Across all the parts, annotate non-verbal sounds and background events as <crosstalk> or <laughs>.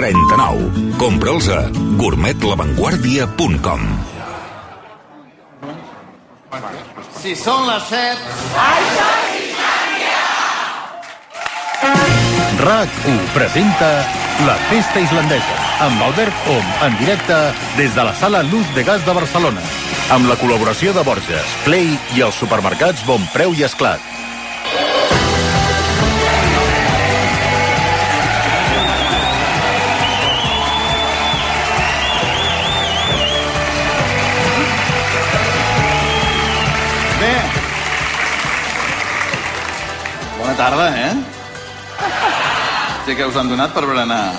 39. Compra'ls a gourmetlavanguardia.com Si són les 7... RAC1 presenta La Festa Islandesa amb Albert Om en directe des de la sala Luz de Gas de Barcelona amb la col·laboració de Borges, Play i els supermercats Bon Preu i Esclat. Tarda, eh? Sí que us han donat per berenar.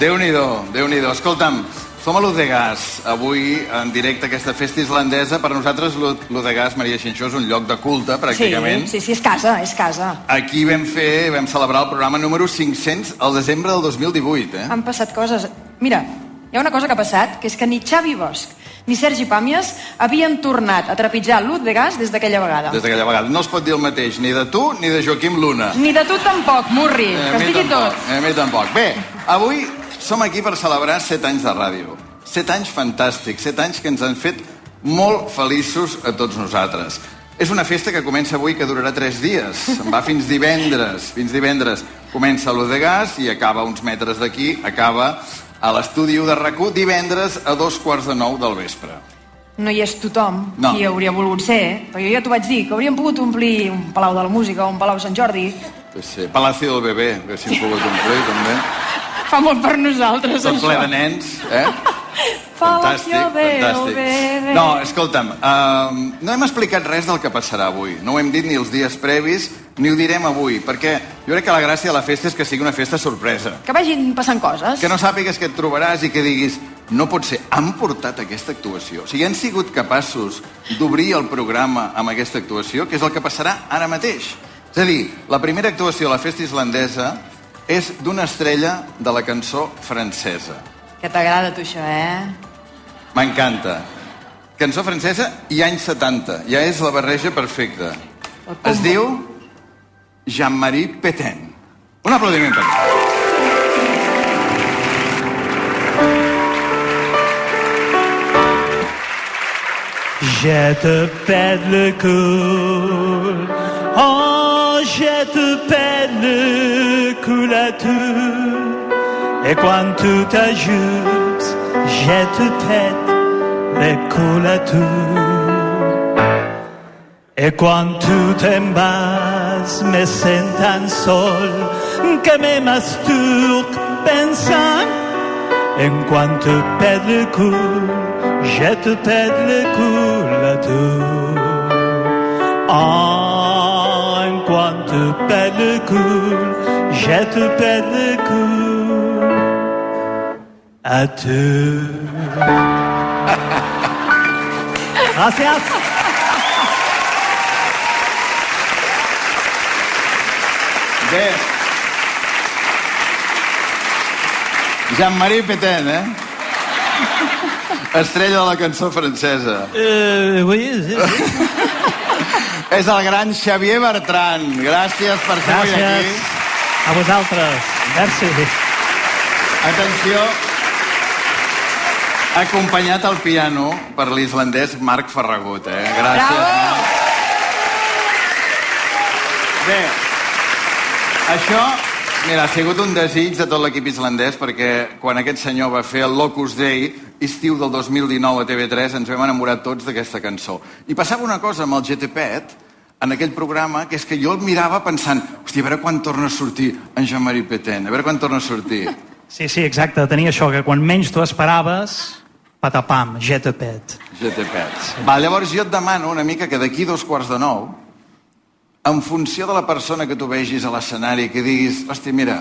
Déu-n'hi-do, déu nhi déu Escolta'm, som a l'Uz de Gas. Avui, en directe, aquesta festa islandesa. Per nosaltres, l'Uz de Gas, Maria Xinxó, és un lloc de culte, pràcticament. Sí, sí, sí, és casa, és casa. Aquí vam fer, vam celebrar el programa número 500 al desembre del 2018, eh? Han passat coses... Mira, hi ha una cosa que ha passat, que és que ni Xavi Bosch ni Sergi Pàmies havien tornat a trepitjar l'Ut de gas des d'aquella vegada. Des d'aquella vegada. No es pot dir el mateix ni de tu ni de Joaquim Luna. Ni de tu tampoc, Murri, Eh, que es mi digui tampoc, tot. eh, A mi tampoc. Bé, avui som aquí per celebrar 7 anys de ràdio. 7 anys fantàstics, 7 anys que ens han fet molt feliços a tots nosaltres. És una festa que comença avui que durarà 3 dies. Va fins divendres. Fins divendres comença l'U de Gas i acaba uns metres d'aquí, acaba a l'estudi de rac divendres a dos quarts de nou del vespre. No hi és tothom No. qui hauria volgut ser, eh? però jo ja t'ho vaig dir, que hauríem pogut omplir un Palau de la Música o un Palau Sant Jordi. Pues sí, Palacio del Bebé, que si pogut omplir, també. Fa molt per nosaltres, Tot ple això. de nens, eh? <laughs> Fantàstic, fantàstic. No, escolta'm, uh, no hem explicat res del que passarà avui. No ho hem dit ni els dies previs, ni ho direm avui, perquè jo crec que la gràcia de la festa és que sigui una festa sorpresa. Que vagin passant coses. Que no sàpigues que et trobaràs i que diguis no pot ser, han portat aquesta actuació. O sigui, han sigut capaços d'obrir el programa amb aquesta actuació, que és el que passarà ara mateix. És a dir, la primera actuació a la festa islandesa és d'una estrella de la cançó francesa. Que t'agrada, tu, això, eh? M'encanta. Cançó francesa i anys 70. Ja és la barreja perfecta. Es diu Jean-Marie Petain. Un aplaudiment per ell. Je te pète le cul, oh, je te pète le cul à tout. Et quand tu t'ajoutes, je te pète le cul à tout. Et quand tu t'embasses, me sens tan sol que me masturbe pensant en quan te pète le cul, je te pète le cul à tu. Oh, en quan te pète le cul, je te pète le cul à tu. Gracias. Bé. Jean-Marie Petain, eh? Estrella de la cançó francesa. Euh, oui, sí, sí. <laughs> És el gran Xavier Bertran. Gràcies per ser avui Gràcies aquí. a vosaltres. Merci. Atenció. Acompanyat al piano per l'islandès Marc Ferragut, eh? Gràcies. Bravo! Bé, això, mira, ha sigut un desig de tot l'equip islandès perquè quan aquest senyor va fer el Locus Day, estiu del 2019 a TV3, ens vam enamorar tots d'aquesta cançó. I passava una cosa amb el GTPet, en aquell programa, que és que jo el mirava pensant, hòstia, a veure quan torna a sortir en Jean-Marie Petain, a veure quan torna a sortir. Sí, sí, exacte. Tenia això, que quan menys tu esperaves, patapam, jetapet. Sí. Va, llavors jo et demano una mica que d'aquí dos quarts de nou, en funció de la persona que tu vegis a l'escenari, que diguis, hòstia, mira,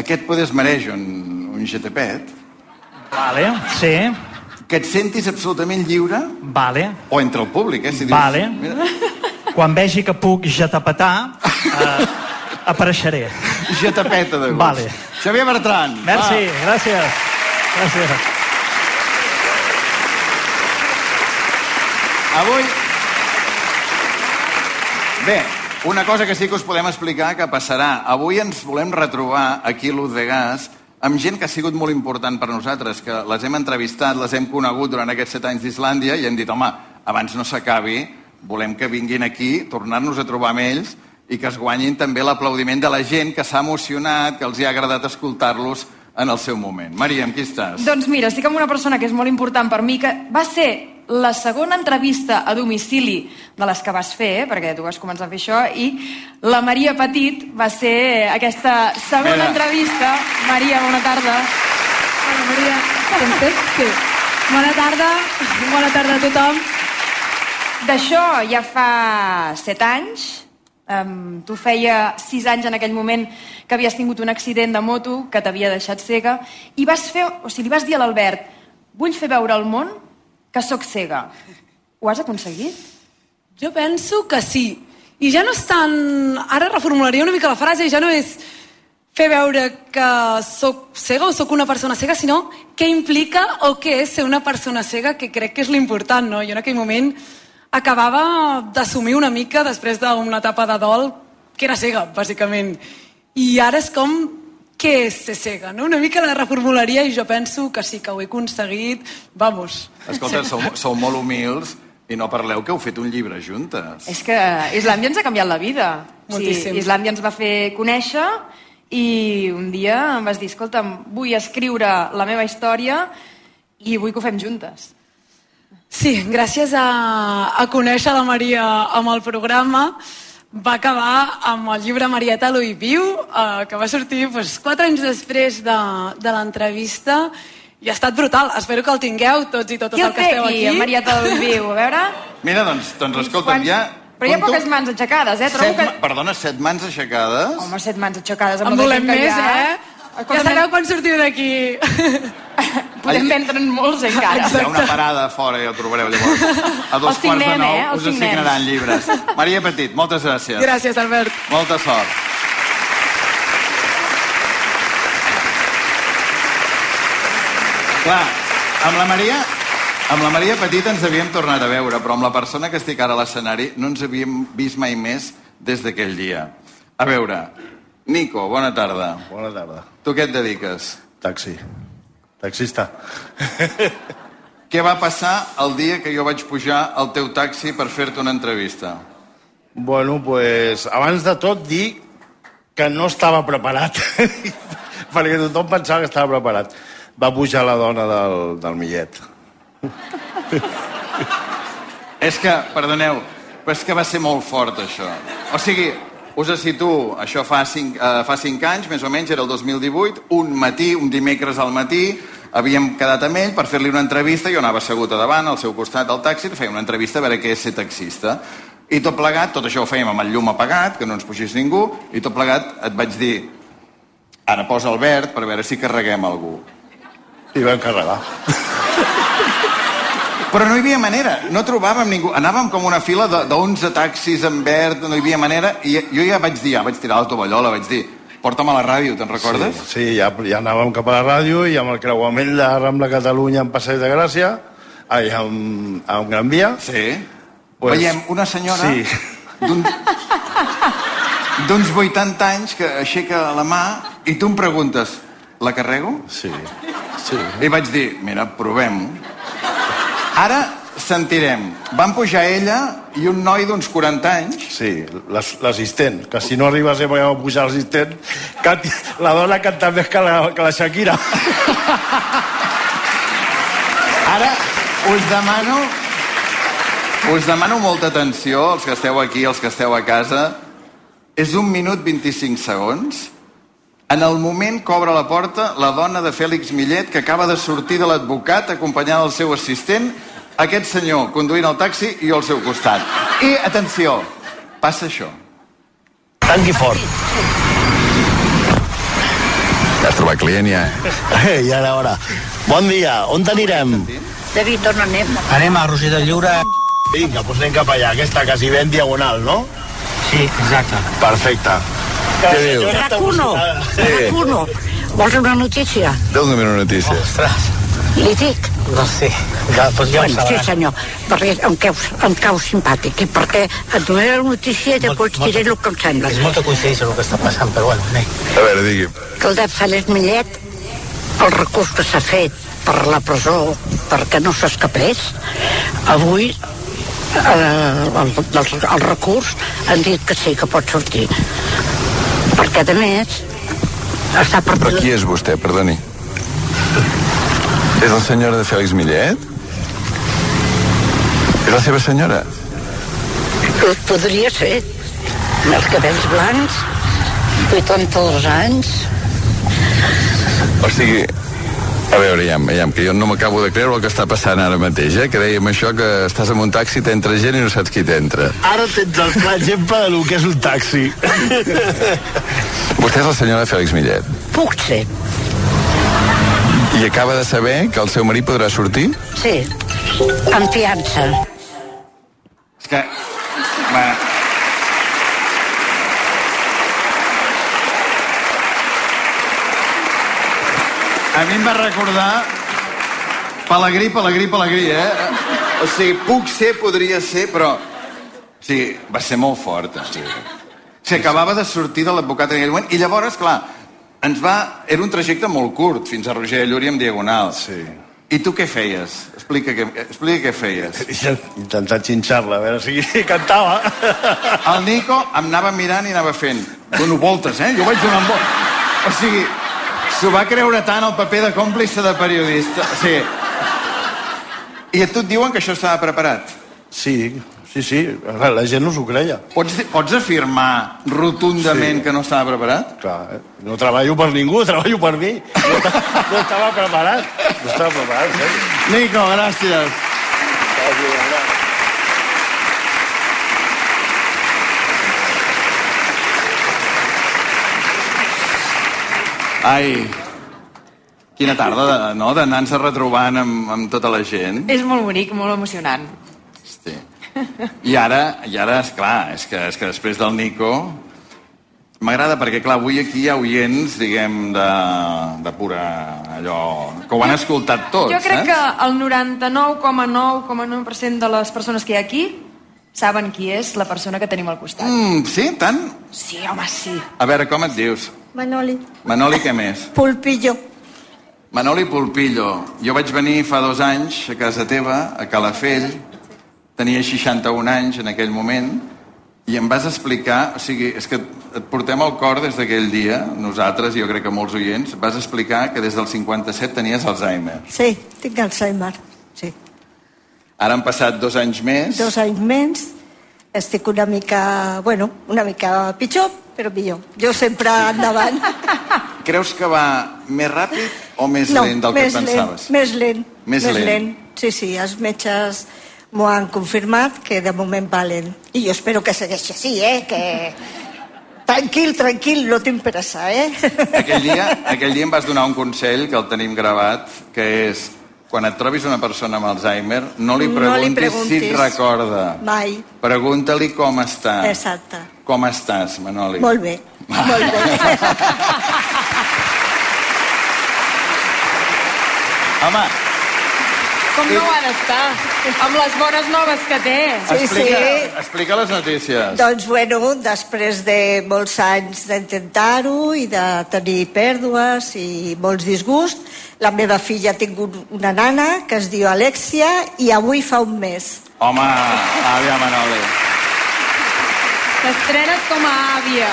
aquest poder es mereix un, un GTPet, Vale, sí, que et sentis absolutament lliure, vale, o entre el públic, eh? Si dius, Vale. Mira, quan vegi que puc jetapetar, eh, apareixeré. GTPeta de gust. Vale. Xavier Bertran. Merci, gràcies. Gràcies. Avui... Bé, una cosa que sí que us podem explicar que passarà. Avui ens volem retrobar aquí a l'Uz de Gas amb gent que ha sigut molt important per nosaltres, que les hem entrevistat, les hem conegut durant aquests set anys d'Islàndia i hem dit, home, abans no s'acabi, volem que vinguin aquí, tornar-nos a trobar amb ells i que es guanyin també l'aplaudiment de la gent que s'ha emocionat, que els hi ha agradat escoltar-los en el seu moment. Maria, amb qui estàs? Doncs mira, estic amb una persona que és molt important per mi, que va ser la segona entrevista a domicili de les que vas fer, eh, perquè tu vas començar a fer això, i la Maria Petit va ser aquesta segona Mira. entrevista. Maria, bona tarda. Hola, Maria. Sí. Bona tarda. Bona tarda a tothom. D'això ja fa set anys. Um, tu feia sis anys en aquell moment que havies tingut un accident de moto que t'havia deixat cega i vas fer, o sigui, li vas dir a l'Albert vull fer veure al món que sóc cega. Ho has aconseguit? Jo penso que sí. I ja no és tan... Ara reformularia una mica la frase, ja no és fer veure que sóc cega o sóc una persona cega, sinó què implica o què és ser una persona cega, que crec que és l'important, no? Jo en aquell moment acabava d'assumir una mica després d'una etapa de dol que era cega, bàsicament. I ara és com què és ser cega, no? Una mica la reformularia i jo penso que sí, que ho he aconseguit, vamos. Escolta, sou, sou molt humils i no parleu que heu fet un llibre juntes. És que Islàndia ens ha canviat la vida. Moltíssim. Sí, Islàndia ens va fer conèixer i un dia em vas dir, escolta'm, vull escriure la meva història i vull que ho fem juntes. Sí, gràcies a, a conèixer la Maria amb el programa va acabar amb el llibre Marieta l'Ui Viu, eh, que va sortir doncs, quatre anys després de, de l'entrevista i ha estat brutal. Espero que el tingueu tots i totes Qui el el que esteu aquí, aquí. en Marieta del Viu? A veure... Mira, doncs, doncs escolta'm, Quants- ja... Però hi ha poques mans aixecades, eh? Trobo Set, que... Perdona, set mans aixecades? Home, set mans aixecades. En amb la volem més, eh? Ja sabeu quan sortiu d'aquí. <laughs> Podem vendre'n molts encara. Hi ha una parada fora, ja ho trobareu llavors. A dos Els quarts de nou eh? Us assignaran llibres. Maria Petit, moltes gràcies. Gràcies, Albert. Molta sort. Clar, amb la Maria, amb la Maria Petit ens havíem tornat a veure, però amb la persona que estic ara a l'escenari no ens havíem vist mai més des d'aquell dia. A veure, Nico, bona tarda. Bona tarda. Tu què et dediques? Taxi. Taxista. <laughs> Què va passar el dia que jo vaig pujar al teu taxi per fer-te una entrevista? Bueno, pues, abans de tot dir que no estava preparat. <laughs> perquè tothom pensava que estava preparat. Va pujar la dona del, del Millet. És que, perdoneu, però és que va ser molt fort, això. O sigui, us situo, això fa cinc, eh, fa cinc anys, més o menys, era el 2018, un matí, un dimecres al matí, havíem quedat amb ell per fer-li una entrevista, jo anava assegut a davant, al seu costat al taxi, feia una entrevista a veure què és ser taxista. I tot plegat, tot això ho fèiem amb el llum apagat, que no ens pugés ningú, i tot plegat et vaig dir, ara posa el verd per veure si carreguem algú. I vam carregar. <laughs> Però no hi havia manera, no trobàvem ningú. Anàvem com una fila de, de 11 taxis en verd, no hi havia manera, i jo ja vaig dir, ja vaig tirar la tovallola, vaig dir, porta'm a la ràdio, te'n recordes? Sí, sí ja, ja anàvem cap a la ràdio i amb el creuament de Rambla Catalunya en Passeig de Gràcia, ai, amb, amb Gran Via, Sí. Pues- Veiem una senyora Sí. d'un- d'uns 80 anys que aixeca la mà i tu em preguntes, la carrego? sí, sí. I vaig dir, mira, provem-ho. Ara sentirem. Van pujar ella i un noi d'uns 40 anys Sí, l'as- l'assistent, que si no arriba a ser perquè va pujar l'assistent, la dona canta més que la, que la Shakira. Ara us demano us demano molta atenció, els que esteu aquí, els que esteu a casa. És un minut 25 segons. En el moment que obre la porta, la dona de Fèlix Millet, que acaba de sortir de l'advocat acompanyada del seu assistent, aquest senyor conduint el taxi i jo al seu costat. I, atenció, passa això. Tanqui fort. Ja has trobat client, ja. Eh, ja era hora. Bon dia, on t'anirem? David, on anem? Anem a Roser de Lliure. Vinga, doncs anem cap allà, aquesta quasi ben diagonal, no? Sí, exacte. Perfecte. Què dius? RAC1, Sí. RAC1. Vols una notícia? Dóna'm una notícia. Ostres, Li dic? no sé. Ja, doncs ja ho Bueno, sí, senyor, perquè em cau, em cau simpàtic, i perquè et donaré la notícia i després Molt- diré el que em sembla. És molta coincidència el que està passant, però bueno, anem. A veure, digui. Que el de Fèlix Millet el recurs que s'ha fet per la presó perquè no s'escapés, avui eh, el, el, el recurs han dit que sí, que pot sortir. Perquè, a més, està per... Però qui és vostè, perdoni? És la senyora de Fèlix Millet? És la seva senyora? Podria ser. Amb els cabells blancs, 82 anys. O sigui, a veure, ja, ja, que jo no m'acabo de creure el que està passant ara mateix, eh? Que dèiem això, que estàs en un taxi, t'entra gent i no saps qui t'entra. Ara tens el clar exemple de lo que és un taxi. <laughs> Vostè és la senyora Fèlix Millet. Puc ser, I acaba de saber que el seu marit podrà sortir? sí. Amb fiança. És que... Va. A mi em va recordar Pelegrí, Pelegrí, Pelegrí, eh? O sigui, puc ser, podria ser, però... O sigui, va ser molt fort, o sigui. O sigui, acabava de sortir de l'advocat en aquell moment, i llavors, clar, ens va... Era un trajecte molt curt, fins a Roger Llúria amb diagonal. Sí. I tu què feies? Explica què, explica què feies. <laughs> Intentar xinxar-la, a veure si <laughs> cantava. El Nico em anava mirant i anava fent. Dono voltes, eh? Jo vaig donant voltes. O sigui, s'ho va creure tant el paper de còmplice de periodista. Sigui, I a tu et diuen que això estava preparat. Sí, sí, sí, la gent no s'ho creia. Pots, pots afirmar rotundament Sí. que no estava preparat? Clar, eh? no treballo per ningú, <laughs> treballo per mi. No, no estava preparat. No estava preparat, eh? Nico, gràcies. Ai, quina tarda, no?, d'anar-se retrobant amb, amb tota la gent. És molt bonic, molt emocionant. Hosti. I ara, i ara, esclar, és que, és que després del Nico... M'agrada perquè, clar, avui aquí hi ha oients, diguem, de, de pura allò... que ho han escoltat tots, Jo crec eh? que el 99,9,9% de les persones que hi ha aquí saben qui és la persona que tenim al costat. Mm, sí, tant? Sí, home, sí. A veure, com et dius? Manoli. Manoli, què més? Pulpillo. Manoli Pulpillo. Jo vaig venir fa dos anys a casa teva, a Calafell, tenia 61 anys en aquell moment, i em vas explicar, o sigui, és que et portem al cor des d'aquell dia, nosaltres, jo crec que molts oients, vas explicar que des del 57 tenies Alzheimer. Sí, tinc Alzheimer. Sí. Ara han passat dos anys més. Dos anys menys. Estic una mica, bueno, una mica pitjor, però millor. Jo sempre endavant. <laughs> Creus que va més ràpid o més lent del que més pensaves? Lent, més lent. Més lent. Sí, sí, els metges m'ho han confirmat que de moment va lent. I jo espero que segueixi així, eh? Que... Tranquil, tranquil, no tinc pressa, eh? Aquell dia, aquell dia em vas donar un consell que el tenim gravat, que és quan et trobis una persona amb Alzheimer, no li No preguntis, li preguntis. si et recorda. Mai. Pregunta-li com està. Exacte. Com estàs, Manoli? Molt bé, molt bé. Home, Com no ho ha d'estar? Amb les bones noves que té. Sí, explica, sí. explica les notícies. Doncs, bueno, després de molts anys d'intentar-ho i de tenir pèrdues i molts disgusts, la meva filla ha tingut una nana que es diu Alexia i avui fa un mes. Home, àvia Manoli. T'estrenes com a àvia.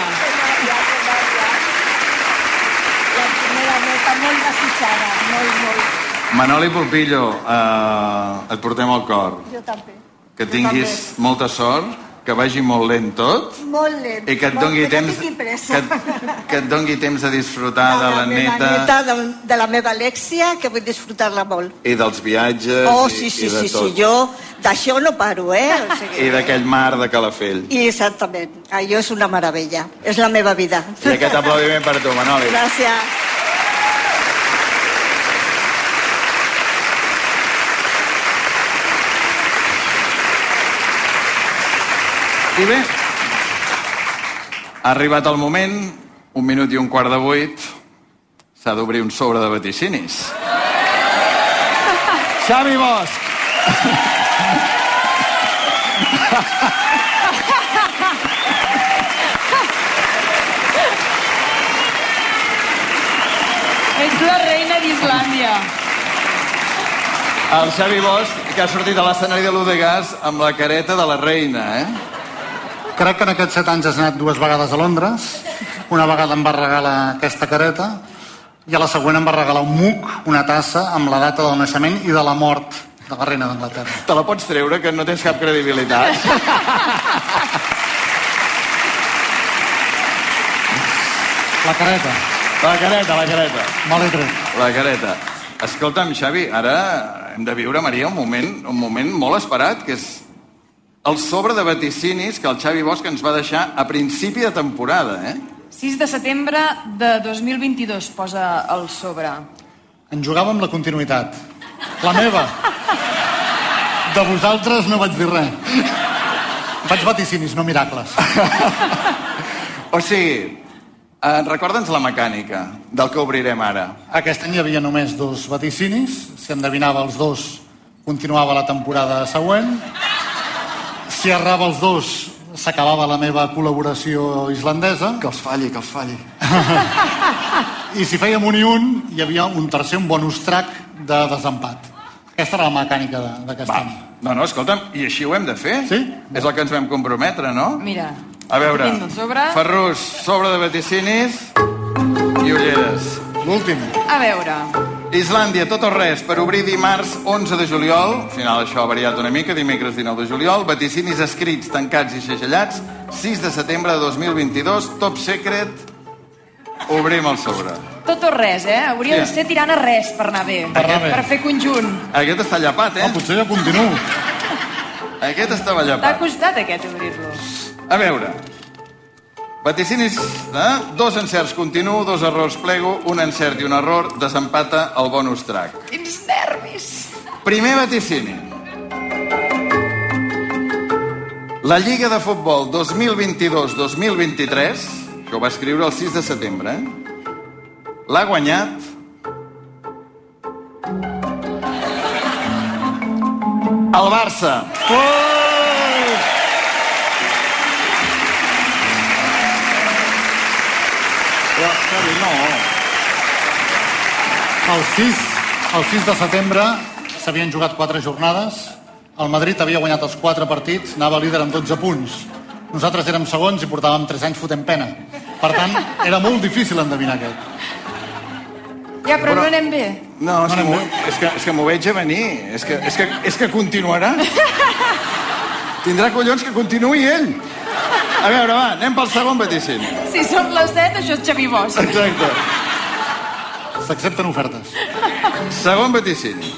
La primera neta molt desitjada, molt, molt. Manoli Pulpillo, eh, et portem al cor. Jo també. Que tinguis molta sort, que vagi molt lent tot, Molt lent. i que et bé, temps, que, que et dongui temps de disfrutar de, la, meva neta, neta de, de la meva Alexia, que vull disfrutar-la molt. i dels viatges Oh, i, sí, sí, i de sí, tot. sí, jo d'això no paro, eh? O sigui, I d'aquell mar de Calafell. I exactament, allò és una meravella, és la meva vida. I aquest aplaudiment per tu, Manoli. Gràcies. I bé, ha arribat el moment, un minut i un quart de vuit, s'ha d'obrir un sobre de vaticinis. Xavi Bosch! Ets la reina d'Islàndia. El Xavi Bosch, que ha sortit a l'escenari de l'U de Gas amb la careta de la reina, eh? Crec que en aquests set anys has anat dues vegades a Londres. Una vegada em va regalar aquesta careta i a la següent em va regalar un muc, una tassa, amb la data del naixement i de la mort de la reina d'Anglaterra. Te la pots treure, que no tens cap credibilitat. La careta. La careta, la careta. Me l'he tret. La careta. Escolta'm, Xavi, ara hem de viure, Maria, un moment, un moment molt esperat, que és el sobre de vaticinis que el Xavi Bosch ens va deixar a principi de temporada, eh? 6 de setembre de 2022 posa el sobre. En jugava amb la continuïtat. La meva. De vosaltres no vaig dir res. Vaig vaticinis, no miracles. O sigui, eh, recorda'ns la mecànica del que obrirem ara. Aquest any hi havia només dos vaticinis. Si endevinava els dos, continuava la temporada següent. Si errava els dos, s'acabava la meva col·laboració islandesa. Que els falli, que els falli. <laughs> I si fèiem un i un, hi havia un tercer, un bonus track de desempat. Aquesta era la mecànica de- d'aquest any. No, no, escolta'm, i així ho hem de fer? Sí? És el que ens vam comprometre, no? Mira. A veure, sobre. Ferrus, sobre de vaticinis i ulleres. L'últim. A veure. Islàndia, tot o res, per obrir dimarts 11 de juliol, al final això ha variat una mica, dimecres 19 de juliol, vaticinis escrits, tancats i segellats, 6 de setembre de 2022, top secret, obrim el sobre. Tot o res, eh? Hauria Sí. de ser tirant a res per anar bé. Per anar bé. Per fer conjunt. Aquest està llapat, eh? No, potser ja continuo. Aquest estava T'ha llapat. costat aquest obrir-lo. A veure, vaticinis, eh? dos encerts continu, dos errors plego, un encert i un error, desempata el bonus track. Quins nervis. Primer vaticini. La Lliga de Futbol 2022-2023, que ho va escriure el 6 de setembre, eh? l'ha guanyat el Barça. Però, Xavi, no. El 6, el 6 de setembre s'havien jugat quatre jornades. El Madrid havia guanyat els quatre partits, anava líder amb 12 punts. Nosaltres érem segons i portàvem 3 anys fotent pena. Per tant, era molt difícil endevinar aquest. Ja, però, no anem bé. No, és, No que, bé. és, que, és que m'ho veig a venir. És que, és, que, és que continuarà. <laughs> Tindrà collons que continuï ell. A veure, va, anem pel segon vaticini. Si som les 7, això és Xavi Bosch. Exacte. S'accepten ofertes. Segon vaticini.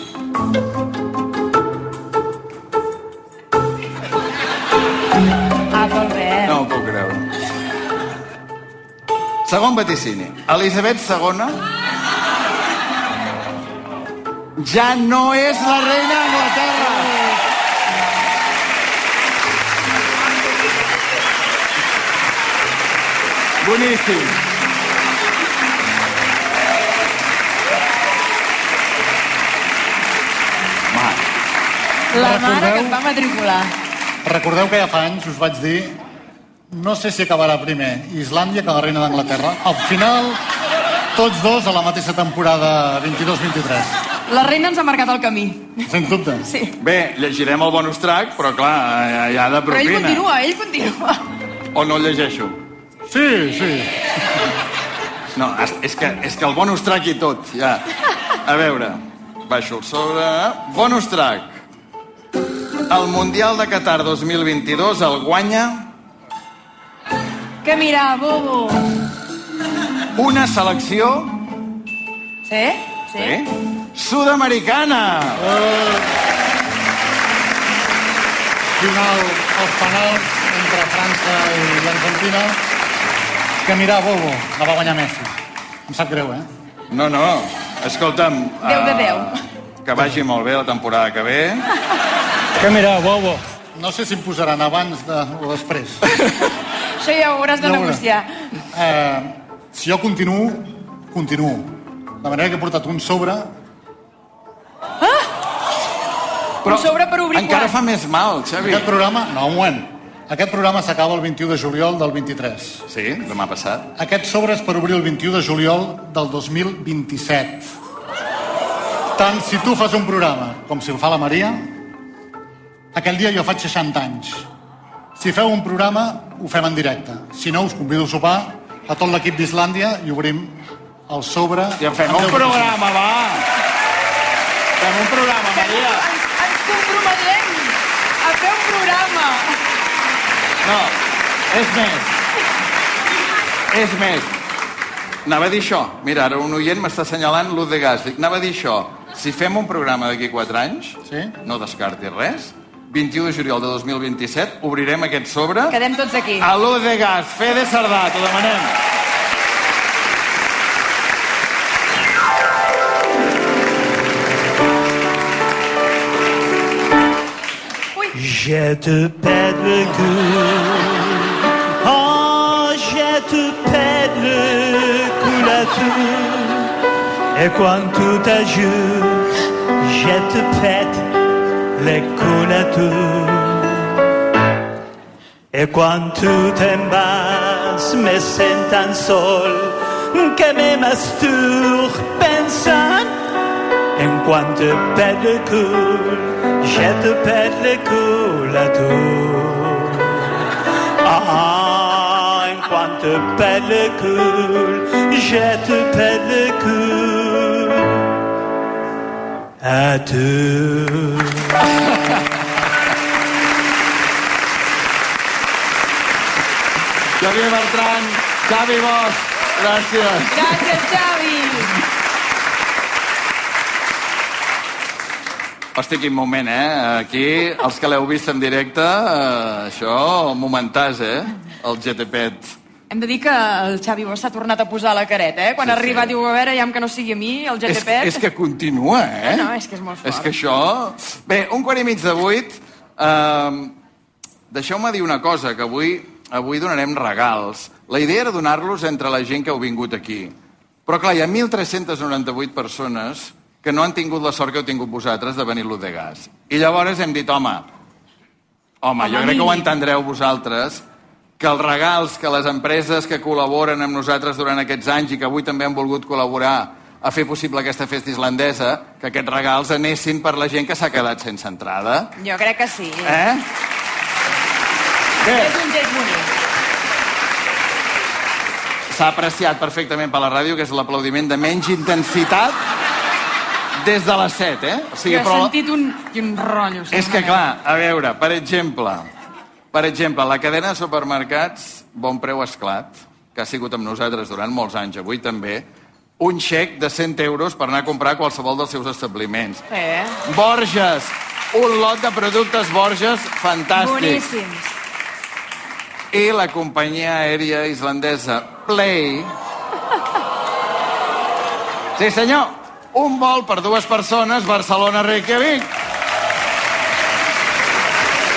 Ah. No ho puc creure. Segon vaticini. Elisabet II ja no és la reina d'Anglaterra. Boníssim. La mare Recordeu? que et va matricular. Recordeu que ja fa anys us vaig dir no sé si acabarà primer Islàndia que la reina d'Anglaterra. Al final, tots dos a la mateixa temporada 22-23. La reina ens ha marcat el camí. Sens dubte. Sí. Bé, llegirem el bonus track, però clar, hi ha de Però ell propina. continua, ell continua. O no el llegeixo? Sí, sí. No, és- que, és que el bonus track i tot, ja. A veure, baixo el sobre... Bonus track. El Mundial de Qatar 2022 el guanya Que mira, bobo. una selecció Sí? Sí? eh, sud-americana. Final, els penals entre França i l'Argentina. Que mirar, Bobo, la va guanyar Messi. Em sap greu, eh? No, no, escolta'm... Deu de eh, deu. Que vagi molt bé la temporada que ve. Que mira, bobo. No sé si em posaran abans de, o després. <laughs> Això ja ho hauràs de Ja ho negociar. Eh, si jo continuo, continuo. De manera que he portat un sobre... Però Un sobre per obrir encara quan? fa més mal, Xavi. Aquest programa... No, un moment. Aquest programa s'acaba el 21 de juliol del 23. Sí, demà passat. Aquest sobre és per obrir el 21 de juliol del 2027. Tant si tu fas un programa com si el fa la Maria, aquell dia jo faig 60 anys. Si feu un programa, ho fem en directe. Si no, us convido a sopar a tot l'equip d'Islàndia i obrim el sobre... I en fem un programa, va! Fem un programa, Maria! Ens, ens comprometem a fer un programa. No, és més. És més. Anava a dir això. Mira, ara un oient m'està assenyalant l'ús de gas. Dic, anava a dir això. Si fem un programa d'aquí 4 anys, sí? no descartis res, 21 de juliol de 2027, obrirem aquest sobre... Quedem tots aquí. A l'ús de gas. Fede Cerdà, t'ho demanem. Je te pète le cul. Oh, je te pète le cul à tout. Et quand tout t'ajoute, je te pète le cul à tout. Et quand tout t'embasse, me sens tan sol que me masturbe pensant en quan te pète le cul, je te pète le cul à tu. Ah, en quan te pète le cul, je te pète le cul à tu. Xavier Bertran, Xavi Bosch, gràcies. Gràcies, Xavi. Hosti, quin moment, eh? Aquí, els que l'heu vist en directe, eh, això, momentàs, eh? El GTPet. Hem de dir que el Xavi Bosch s'ha tornat a posar la careta, eh? Quan Sí, arriba sí. diu, a veure, ja que no sigui a mi, el És, GTP. és que continua, eh? No, és que és molt fort. És que això... Bé, un quart i mig de vuit. Uh, Deixeu-me dir una cosa, que avui, avui donarem regals. La idea era donar-los entre la gent que heu vingut aquí. Però clar, hi ha 1.398 persones que no han tingut la sort que heu tingut vosaltres de venir l'U de gas. I llavors hem dit, home, home, jo crec que ho entendreu vosaltres, que els regals que les empreses que col·laboren amb nosaltres durant aquests anys i que avui també han volgut col·laborar a fer possible aquesta festa islandesa, que aquests regals anessin per la gent que s'ha quedat sense entrada. Jo crec que sí. Eh? Bé, És un gest bonic. s'ha apreciat perfectament per la ràdio, que és l'aplaudiment de menys intensitat des de les 7, eh? O Jo he sentit un, un rotllo. És que, clar, a veure, per exemple, per exemple, la cadena de supermercats Bon Preu Esclat, que ha sigut amb nosaltres durant molts anys, avui també, un xec de 100 euros per anar a comprar qualsevol dels seus establiments. Eh? Borges, un lot de productes Borges fantàstics. Boníssims. I la companyia aèria islandesa Play... Sí, senyor, un vol per dues persones Barcelona-Reykjavik.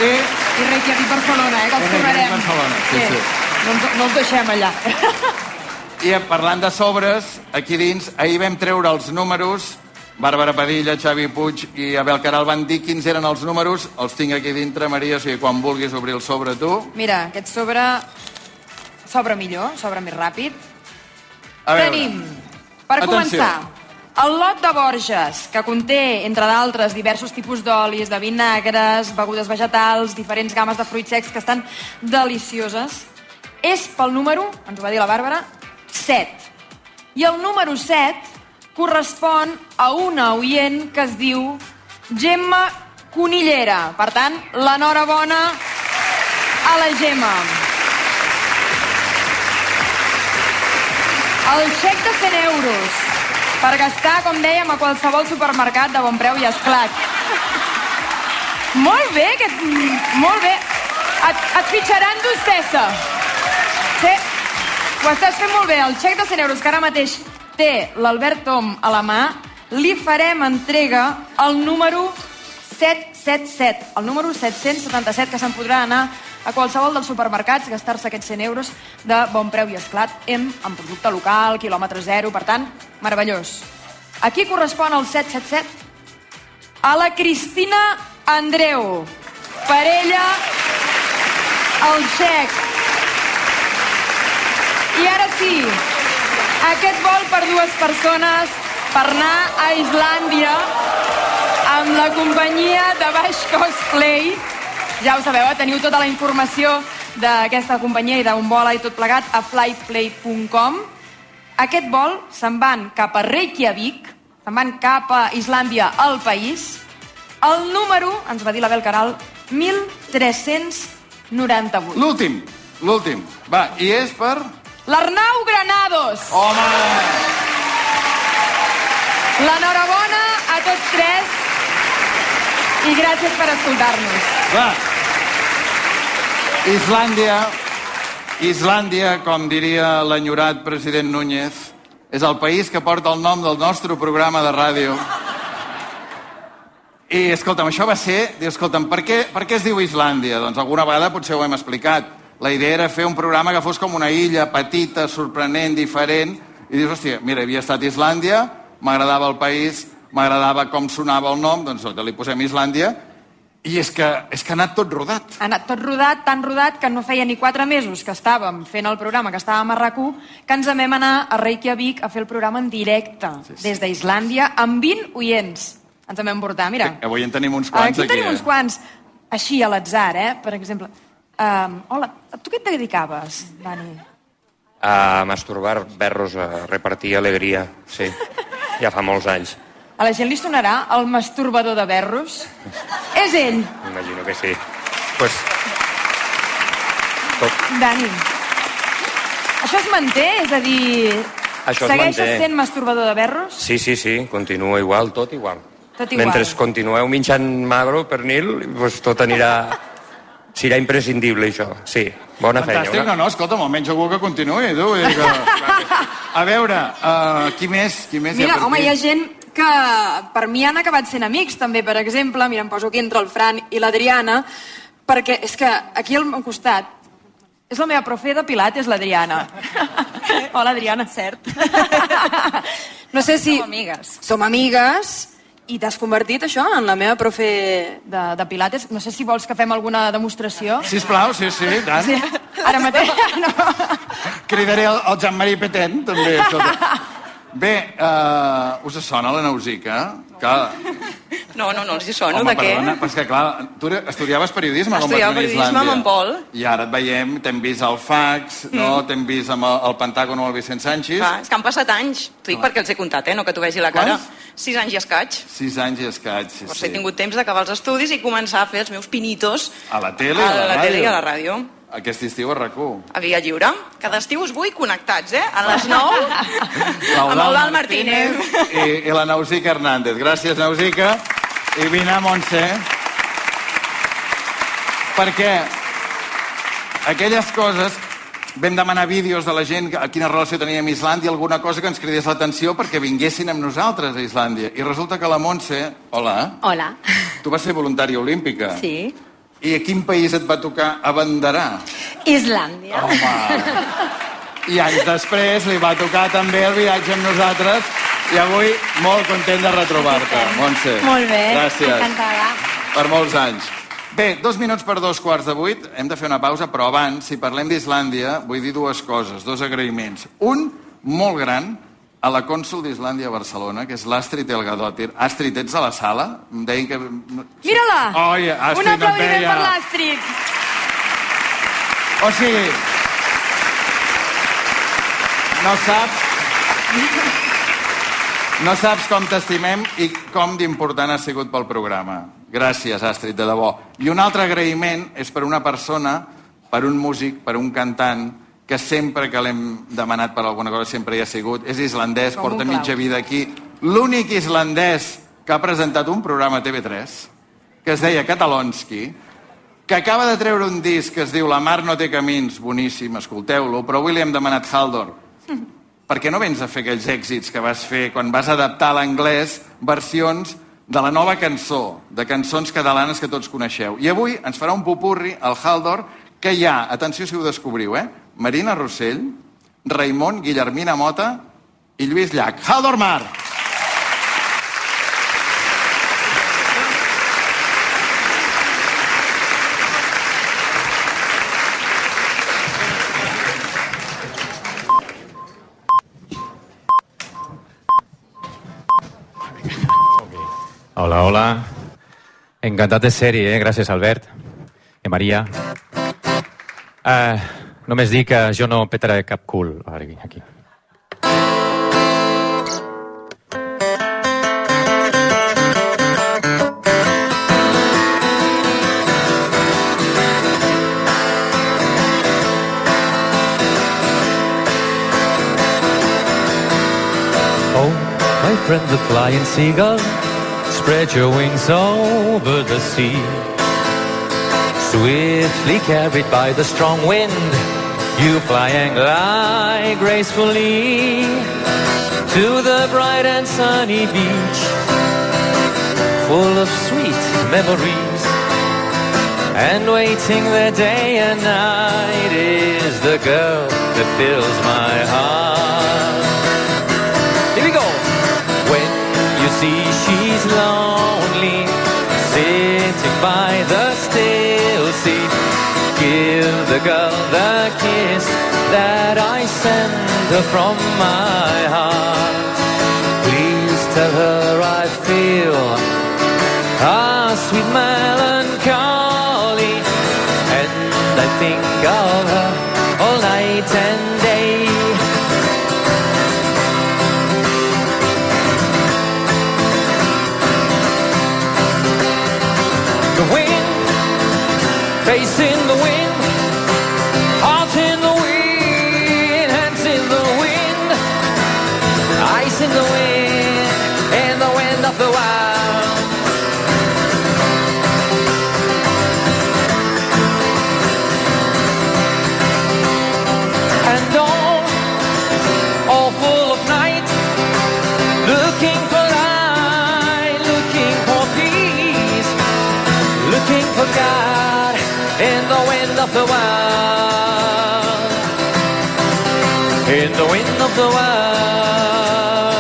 I I Reykjavik, Barcelona, eh? Que els tornarem. Barcelona, sí, sí. No, ens, no els deixem allà. I parlant de sobres, aquí dins, ahir vam treure els números, Bàrbara Padilla, Xavi Puig i Abel Caral van dir quins eren els números, els tinc aquí dintre, Maria, o sigui, quan vulguis obrir el sobre tu. Mira, aquest sobre s'obre millor, s'obre més ràpid. A veure, Tenim, per Atenció. començar, el lot de Borges, que conté, entre d'altres, diversos tipus d'olis, de vinagres, begudes vegetals, diferents games de fruits secs que estan delicioses, és pel número, ens ho va dir la Bàrbara, 7. I el número 7 correspon a una oient que es diu Gemma Conillera. Per tant, l'enhorabona a la Gemma. El xec de 100 euros per gastar, com dèiem, a qualsevol supermercat de bon preu i esclat. Molt bé, aquest... molt bé. Et, et fitxaran d'hostessa. Sí, ho estàs fent molt bé. El xec de 100 euros que ara mateix té l'Albert Tom a la mà, li farem entrega al número 777, el número 777, que se'n podrà anar a qualsevol dels supermercats, gastar-se aquests 100 euros de bon preu i esclat en, en producte local, quilòmetre zero, per tant, meravellós. A qui correspon el 777? A la Cristina Andreu. Per ella, el xec. I ara sí, aquest vol per dues persones per anar a Islàndia amb la companyia de Baix Cosplay. Ja ho sabeu, eh? teniu tota la informació d'aquesta companyia i d'on vola i tot plegat a flyplay.com. Aquest vol se'n van cap a Reykjavik, se'n van cap a Islàndia, al país. El número, ens va dir l'Abel Caral, 1398. L'últim, l'últim. Va, i és per... L'Arnau Granados. Home! L'enhorabona a tots tres i gràcies per escoltar-nos. Va. Islàndia, Islàndia, com diria l'enyorat president Núñez, és el país que porta el nom del nostre programa de ràdio. I, escolta'm, això va ser... Diu, escolta'm, per què, per què es diu Islàndia? Doncs alguna vegada potser ho hem explicat. La idea era fer un programa que fos com una illa petita, sorprenent, diferent, i dius, hòstia, mira, havia estat Islàndia, m'agradava el país, m'agradava com sonava el nom, doncs li posem Islàndia, i és que, és que ha anat tot rodat. Ha anat tot rodat, tan rodat, que no feia ni quatre mesos que estàvem fent el programa, que estàvem a rac que ens vam anar a Reykjavik a fer el programa en directe, sí, sí. des d'Islàndia, amb 20 oients. Ens en vam portar, mira. Que avui en tenim uns quants aquí. Aquí tenim eh? uns quants, així a l'atzar, eh? Per exemple. Um, hola, tu què et dedicaves, Dani? A masturbar berros, a repartir alegria, sí. Ja fa molts anys. A la gent li sonarà el masturbador de berros? És ell. Imagino que sí. Pues... Tot. Dani, això es manté? És a dir, Això es segueixes manté. sent masturbador de berros? Sí, sí, sí, continua igual, tot igual. Tot igual. Mentre continueu menjant magro, pernil, pues tot anirà... Serà imprescindible, això. Sí, bona Fantàstic, feina. no, no, escolta'm, almenys algú que continuï, tu. Vull dir que... A veure, uh, qui més? Qui més Mira, hi ha home, hi ha gent que per mi han acabat sent amics, també, per exemple, mira, em poso aquí entre el Fran i l'Adriana, perquè és que aquí al meu costat és la meva profe de Pilates, l'Adriana. <laughs> Hola, Adriana. Cert. No sé si... Som amigues. Som amigues, i t'has convertit, això, en la meva profe de, de Pilates. No sé si vols que fem alguna demostració. Sisplau, sí, sí, tant. Sí, ara mateix. No. Cridaré el, el Jean-Marie Petent, també. Escolta. <laughs> Bé, uh, us sona la Nausica? Que... No, no, no els hi sono, Home, de què? perdona, però és que clar, tu estudiaves periodisme Estudiava periodisme amb en Pol. I ara et veiem, t'hem vist al fax, no? Mm. T'hem vist amb el, el Pentàgon o el Vicent Sánchez. Clar, és que han passat anys. T'ho dic perquè els he comptat, eh? No que t'ho vegi la cara. Sis anys i escaig. Sis anys i escaig, sí, Llavors sí. he tingut temps d'acabar els estudis i començar a fer els meus pinitos A la tele a i a la, la tele i a la ràdio. Aquest estiu a rac A Via Lliure. Cada estiu us vull connectats, eh? A les 9 <laughs> amb l'Eudal Martínez. I, I la Nausica Hernández. Gràcies, Nausica. I vine, Montse. Perquè aquelles coses vam demanar vídeos de la gent que- a quina relació tenia amb Islàndia, alguna cosa que ens cridés l'atenció perquè vinguessin amb nosaltres a Islàndia. I resulta que la Montse, hola, Hola. tu vas ser voluntària olímpica. Sí. I a quin país et va tocar abanderar? Islàndia. Home. I anys després li va tocar també el viatge amb nosaltres i avui molt content de retrobar-te, Montse. Molt bé. Gràcies. Encantada. Per molts anys. Bé, dos minuts per dos quarts de vuit. Hem de fer una pausa, però abans, si parlem d'Islàndia, vull dir dues coses, dos agraïments. Un, molt gran, a la cònsul d'Islàndia a Barcelona, que és l'Astrid Elgadòtir. Astrid, ets a la sala? Em deien que... Mira-la! Oi, Astrid, Un aplaudiment veia. per l'Astrid. O sigui, no saps... No saps com t'estimem i com d'important ha sigut pel programa. Gràcies, Astrid, de debò. I un altre agraïment és per una persona, per un músic, per un cantant, que sempre que l'hem demanat per alguna cosa sempre hi ha sigut. És islandès, Com porta mitja vida aquí. L'únic islandès que ha presentat un programa a TV3, que es deia Catalonski, que acaba de treure un disc que es diu La mar no té camins, boníssim, escolteu-lo, però avui li hem demanat Haldor. <laughs> Per què no vens a fer aquells èxits que vas fer quan vas adaptar a l'anglès versions de la nova cançó, de cançons catalanes que tots coneixeu? I avui ens farà un pupurri, el Haldor, que hi ha, atenció si ho descobriu, eh? Marina Rossell, Raimon Guillermina Mota i Lluís Llach. Haldormar! Hola, hola. Encantat de ser-hi, eh? Gràcies, Albert i Maria. Eh... Uh només dic que jo no petaré cap cul. Aquí. Oh, my friend the flying seagull, spread your wings over the sea. Swiftly carried by the strong wind, you fly and glide gracefully to the bright and sunny beach, full of sweet memories. And waiting there day and night is the girl that fills my heart. Here we go. When you see she's lonely, sitting by the still sea, give the girl the kiss that I send her from my heart. Please tell her I feel a sweet melancholy, and I think of her all night and day. The in the wind of the wild.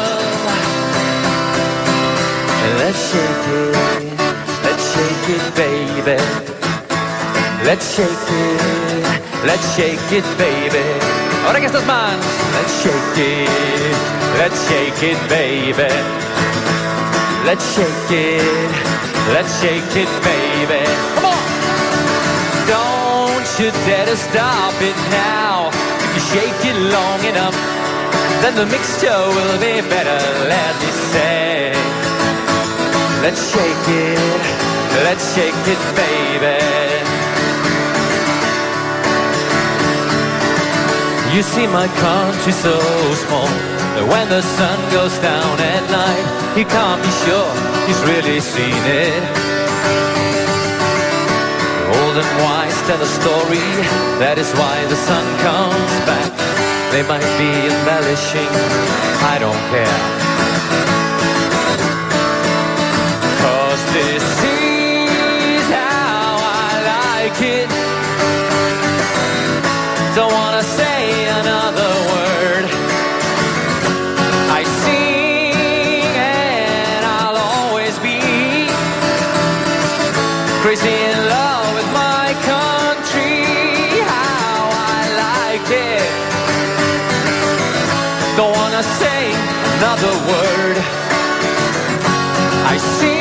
Let's shake it, let's shake it, baby. Let's shake it, let's shake it, baby. Ahora aquestes mans. Let's shake it, let's shake it, baby. Let's shake it, let's shake it, baby. You dare to stop it now. If you shake it long enough, then the mixture will be better, let me say. Let's shake it, let's shake it, baby. You see my country so small that when the sun goes down at night, he can't be sure he's really seen it. Old and wise tell a story, that is why the sun comes back. They might be embellishing, I don't care. Cause this is how I like it. Don't wanna say another word. I sing and I'll always be crazy in love Say another word. I see.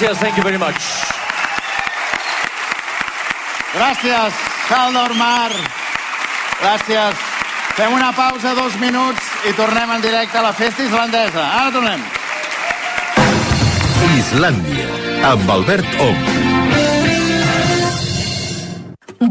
Gràcies, thank you very much. Gràcies, Saldor Mar. Gràcies. Fem una pausa, dos minuts, i tornem en directe a la festa islandesa. Ara tornem. Islàndia, amb Albert Om.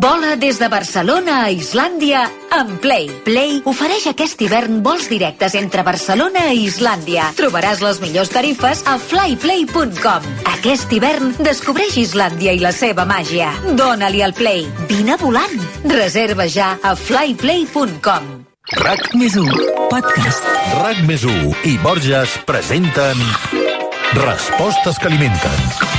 Vola des de Barcelona a Islàndia amb Play. Play ofereix aquest hivern vols directes entre Barcelona i Islàndia. Trobaràs les millors tarifes a flyplay.com. Aquest hivern descobreix Islàndia i la seva màgia. Dóna-li al Play. Vine volant. Reserva ja a flyplay.com. RAC més 1, podcast. RAC més 1 i Borges presenten Respostes que alimenten.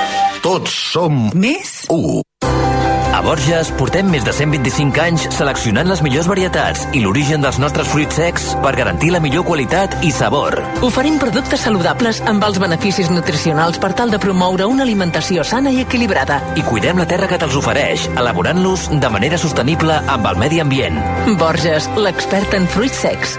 Tots som... Més? 1. A Borges portem més de 125 anys seleccionant les millors varietats i l'origen dels nostres fruits secs per garantir la millor qualitat i sabor. Oferim productes saludables amb els beneficis nutricionals per tal de promoure una alimentació sana i equilibrada. I cuidem la terra que te'ls ofereix, elaborant-los de manera sostenible amb el medi ambient. Borges, l'expert en fruits secs.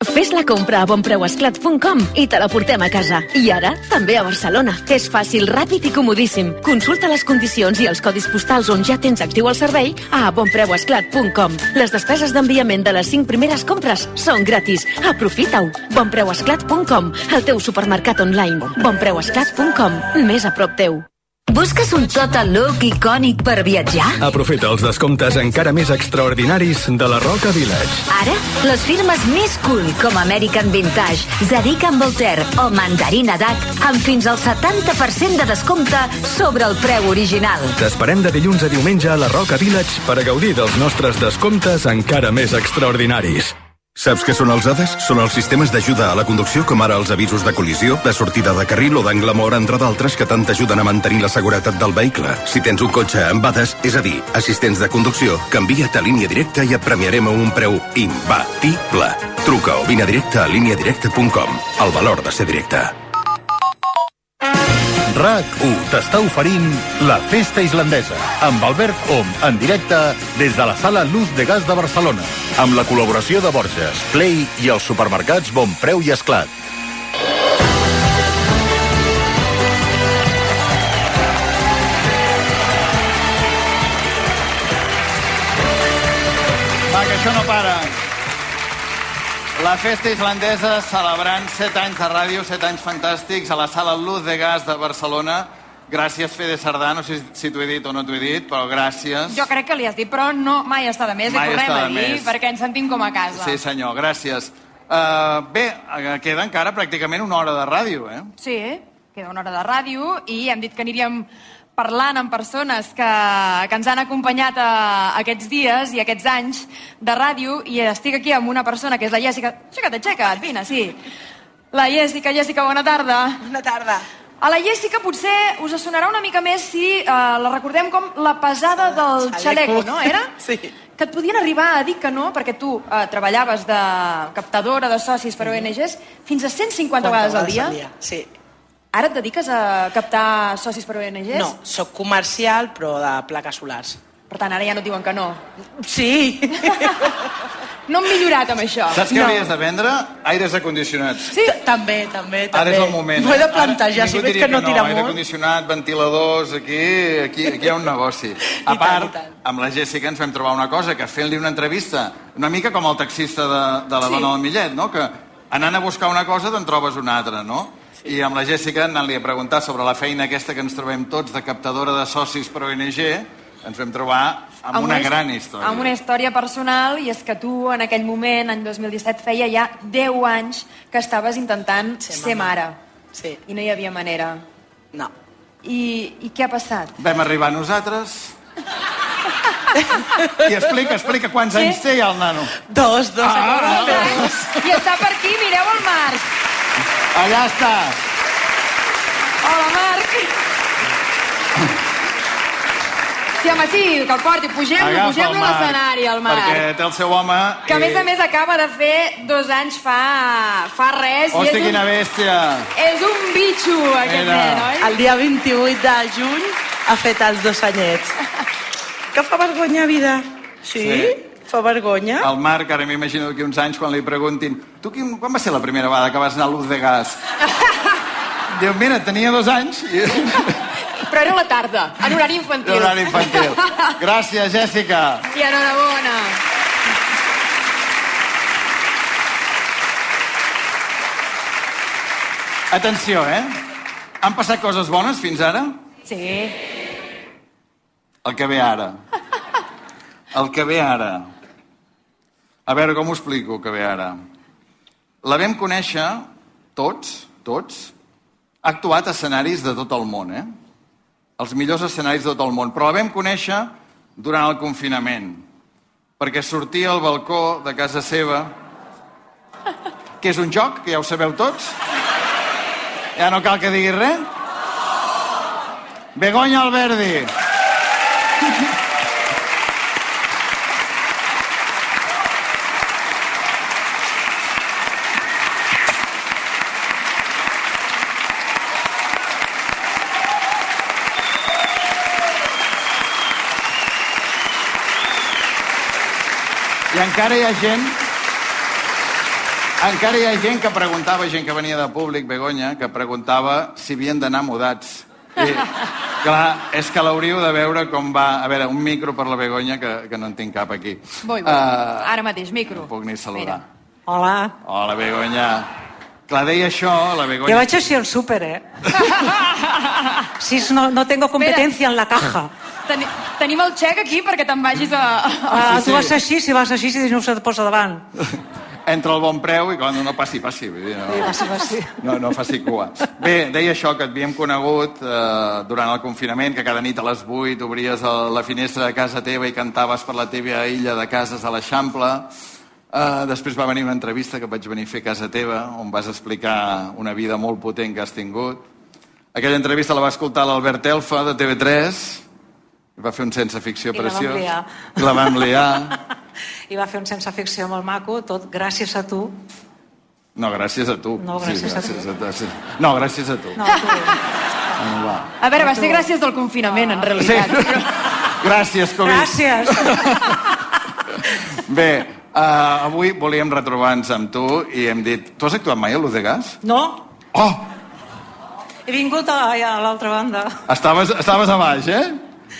Fes la compra a bonpreuesclat.com i te la portem a casa. I ara, també a Barcelona. És fàcil, ràpid i comodíssim. Consulta les condicions i els codis postals on ja tens actiu el servei a bonpreuesclat.com. Les despeses d'enviament de les 5 primeres compres són gratis. Aprofita-ho. bonpreuesclat.com, el teu supermercat online. bonpreuesclat.com, més a prop teu. Busques un total look icònic per viatjar? Aprofita els descomptes encara més extraordinaris de la Roca Village. Ara, les firmes més cool com American Vintage, Zadig Voltaire o Mandarina Duck amb fins al 70% de descompte sobre el preu original. T'esperem de dilluns a diumenge a la Roca Village per a gaudir dels nostres descomptes encara més extraordinaris. Saps què són els ADAS? Són els sistemes d'ajuda a la conducció, com ara els avisos de col·lisió, de sortida de carril o d'angle mort, entre d'altres, que tant t'ajuden a mantenir la seguretat del vehicle. Si tens un cotxe amb ADAS, és a dir, assistents de conducció, canvia't a línia directa i et premiarem a un preu imbatible. Truca o vine directe a líniadirecta.com. El valor de ser directe. RAC1 t'està oferint la Festa Islandesa amb Albert Om en directe des de la sala Luz de Gas de Barcelona amb la col·laboració de Borges, Play i els supermercats Bon Preu i Esclat. Va, que això no para. La festa islandesa celebrant 7 anys de ràdio, 7 anys fantàstics a la sala Luz de Gas de Barcelona. Gràcies, Fede Sardà. No sé si t'ho he dit o no t'ho he dit, però gràcies. Jo crec que li has dit, però no, mai està de més. Mai I tornem a de dir, més. perquè ens sentim com a casa. Sí, senyor, gràcies. Uh, bé, eh, queda encara pràcticament una hora de ràdio, eh? Sí, queda una hora de ràdio i hem dit que aniríem parlant amb persones que, que ens han acompanyat a, aquests dies i aquests anys de ràdio i estic aquí amb una persona que és la Jèssica. Aixeca't, aixeca't, vine, sí. La Jèssica, Jèssica, bona tarda. Bona tarda. A la Jèssica potser us sonarà una mica més si uh, la recordem com la pesada del xaleco, no? Era? <laughs> Sí. Que et podien arribar a dir que no, perquè tu uh, treballaves de captadora de socis per ONGs fins a 150 vegades al dia. Sí. Ara et dediques a captar socis per ONGs? No, sóc comercial, però de plaques solars. Per tant, ara ja no et diuen que no. Sí. <laughs> No hem millorat amb això. Saps què No. hauries de vendre? Aires acondicionats. Sí. També, també, també. Ara és el moment. M'ho he de eh? plantejar, Ara si veig que no tira Aire molt. condicionat, ventiladors, aquí, aquí, aquí hi ha un negoci. A part, amb la Jessica ens vam trobar una cosa, que fent-li una entrevista, una mica com el taxista de, de la Sí. dona del Millet, no? que anant a buscar una cosa te'n trobes una altra, no? I amb la Jessica anant-li a preguntar sobre la feina aquesta que ens trobem tots de captadora de socis per ONG, ens vam trobar amb, una his- gran història. Amb una història personal, i és que tu en aquell moment, any 2017, feia ja 10 anys que estaves intentant ser, ser mare. Sí. I no hi havia manera. No. I, I què ha passat? Vam arribar nosaltres... I explica, explica quants Sí? anys té ja el nano. Dos, dos. Ah, I està per aquí, mireu el Marc. Allà està. Hola, Marc. Sí, home, sí, que el porti. Pugem-lo, Agafa el pugem-lo a Marc, l'escenari, el Marc. Perquè té el seu home... Que a més a més acaba de fer dos anys fa, fa res. i Hòstia, és un, quina bèstia. és un bitxo, aquest Mira. nen, oi? El dia 28 de juny ha fet els dos anyets. <laughs> Que fa vergonya, vida. Sí? Sí. Fa vergonya. El Marc, ara m'imagino d'aquí uns anys, quan li preguntin tu quin, quan va ser la primera vegada que vas anar a l'ús de gas? <laughs> Diu, mira, tenia dos anys. I... <laughs> Però era la tarda, en horari infantil. En horari infantil. <laughs> Gràcies, Jèssica. I enhorabona. Atenció, eh? Han passat coses bones fins ara? Sí. El que ve ara. El que ve ara. A veure, com ho explico, que ve ara? La vam conèixer tots, tots. Ha actuat a escenaris de tot el món, eh? Els millors escenaris de tot el món. Però la vam conèixer durant el confinament, perquè sortia al balcó de casa seva, que és un joc, que ja ho sabeu tots. Ja no cal que diguis res. Begoña Alberdi. I encara hi ha gent... Encara hi ha gent que preguntava, gent que venia de públic, Begoña, que preguntava si havien d'anar mudats. I, clar, és que l'hauríeu de veure com va... A veure, un micro per la Begoña, que, que no en tinc cap aquí. Vull, vull. Ah, Ara mateix, micro. puc ni saludar. Hola. Hola, Begoña. Clar, deia això, la Jo Begoña... vaig així al súper, eh? <laughs> Si no, no tengo competencia en la caja. Teni, tenim el xec aquí perquè te'n vagis a... Ah, tu vas així, si vas així, si no se't posa davant. <laughs> Entra el bon preu i quan no passi, passi. Vull dir, no, Sí, passi, passi. no, no faci cua. Bé, deia això, que et havíem conegut eh, durant el confinament, que cada nit a les 8 obries el, la finestra de casa teva i cantaves per la teva illa de cases a l'Eixample. Eh, després va venir una entrevista que vaig venir a fer a casa teva, on vas explicar una vida molt potent que has tingut. Aquella entrevista la va escoltar l'Albert Elfa, de TV3, i va fer un sense ficció I la vam preciós. liar. I la vam liar. <laughs> I va fer un sense ficció molt maco, tot gràcies a tu. No, gràcies a tu. No, gràcies a tu. gràcies a tu. Sí. No, gràcies a tu. No, tu. No, va. A veure, va ser gràcies del confinament, en realitat. Sí. Gràcies, Covid. Gràcies. <laughs> Bé, uh, avui volíem retrobar-nos amb tu i hem dit... Tu has actuat mai a l'Uz de Gas? No, Oh! he vingut a, a l'altra banda. Estaves, estaves a baix, eh?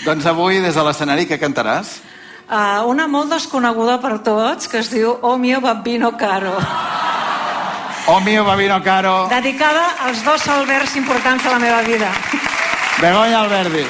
Doncs avui, des de l'escenari, què cantaràs? Uh, una molt desconeguda per tots, que es diu Oh mio bambino caro. Oh mio babino caro, Dedicada als dos albergs importants de la meva vida. Begoña Alberdi.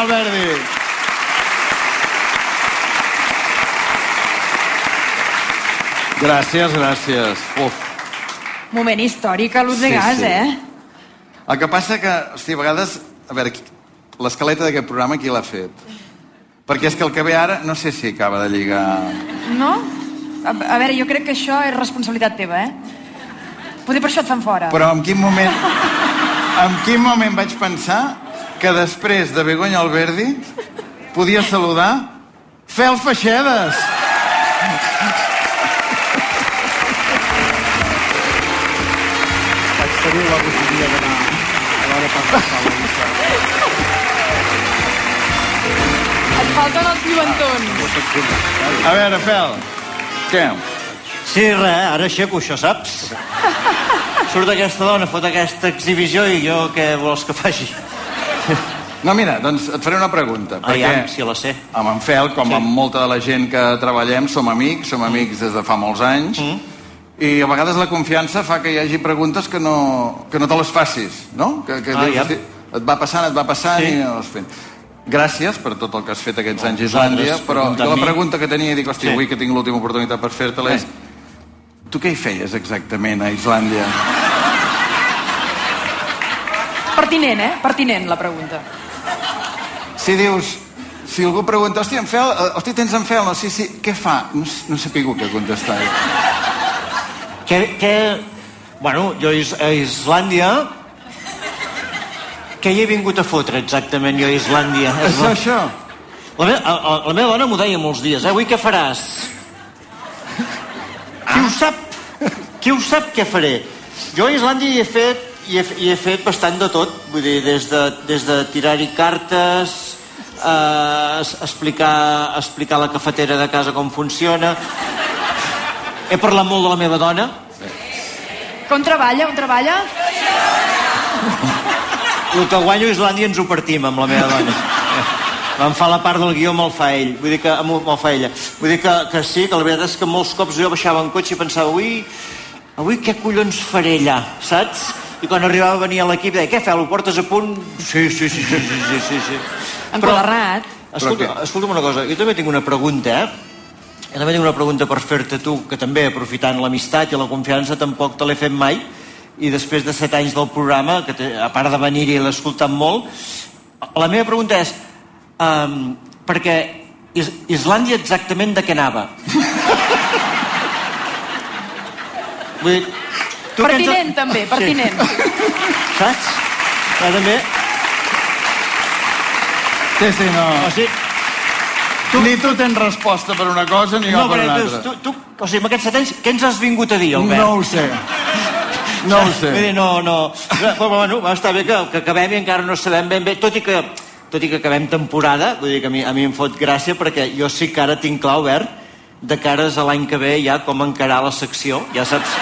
Alberdi. Gràcies, gràcies. Uf. Moment històric a l'ús de Sí, gas, sí. eh? El que passa que, hosti, a vegades... A veure, l'escaleta d'aquest programa qui l'ha fet? Perquè és que el que ve ara no sé si acaba de lligar... No? A, a veure, jo crec que això és responsabilitat teva, eh? Potser per això et fan fora. Però en quin moment... En quin moment vaig pensar que després de Begoña Alberdi podia saludar Fel Feixedes. Vaig tenir la bogeria d'anar a l'hora per passar la. Et falten els lluentons. A veure, Fel, què? Sí, res, ara aixeco això, saps? <laughs> Surt aquesta dona, fot aquesta exhibició i jo què vols que faci? <laughs> No, mira, doncs et faré una pregunta. Aviam, si la sé. Amb en Fel, com sí. amb molta de la gent que treballem, som amics, som amics des de fa molts anys, mm. i a vegades la confiança fa que hi hagi preguntes que no, que no te les facis, no? Que, que Ah, dius, ja. hosti, et va passant, et va passant Sí. i no les fent. Gràcies per tot el que has fet aquests anys a Islàndia, per però jo la pregunta que tenia, dic, hosti, Sí. avui que tinc l'última oportunitat per fer-te-la és... Tu què hi feies exactament a Islàndia? Pertinent, eh? Pertinent, la pregunta. Si dius, si algú pregunta, hòstia, en Fel, eh, hòstia, tens en Fel? No, sí, sí, què fa? No, no sé què contestar. Què, què... Bueno, jo a Is- a Islàndia... Què hi he vingut a fotre exactament jo a Islàndia? Això, això. La, me, la, la meva dona m'ho deia molts dies, eh? Avui què faràs? Qui ho sap? Qui ho sap què faré? Jo a Islàndia hi he fet, hi he, hi he fet bastant de tot, vull dir, des de, des de tirar-hi cartes, eh, explicar, explicar a la cafetera de casa com funciona. He parlat molt de la meva dona. Que on treballa? On treballa? El que guanyo a Islàndia ens ho partim amb la meva dona. Em fa la part del guió, me'l fa ell. Vull dir que me'l fa ella. Vull dir que, que sí, que la veritat és que molts cops jo baixava en cotxe i pensava, avui, avui què collons faré allà, saps? I quan arribava a venir a l'equip deia, què feu, ho portes a punt? Sí, sí, sí, sí, sí, sí, sí. sí. Enquadernat. Escolta, escolta'm una cosa, jo també tinc una pregunta, eh? Jo també tinc una pregunta per fer-te tu, que també, aprofitant l'amistat i la confiança, tampoc te l'he fet mai, i després de set anys del programa, que te, a part de venir-hi i l'he escoltat molt, la meva pregunta és, um, perquè Is Islàndia exactament de què anava? Vull dir, tu que ens- Pertinent, també, pertinent. <laughs> Saps? Però també... Sí, sí, no. O sigui, tu... Ni tu tens resposta per una cosa ni jo no, per una altra. tu, tu, o sigui, amb aquests set anys, què ens has vingut a dir, Albert? No ho sé. <laughs> No ho sé. Vull dir, no, no. Però, bueno, va estar bé que, que acabem i encara no sabem ben bé, tot i que tot i que acabem temporada, vull dir que a mi, a mi em fot gràcia perquè jo sí que ara tinc clar, Albert, de cares a l'any que ve ja com encarar la secció, ja saps...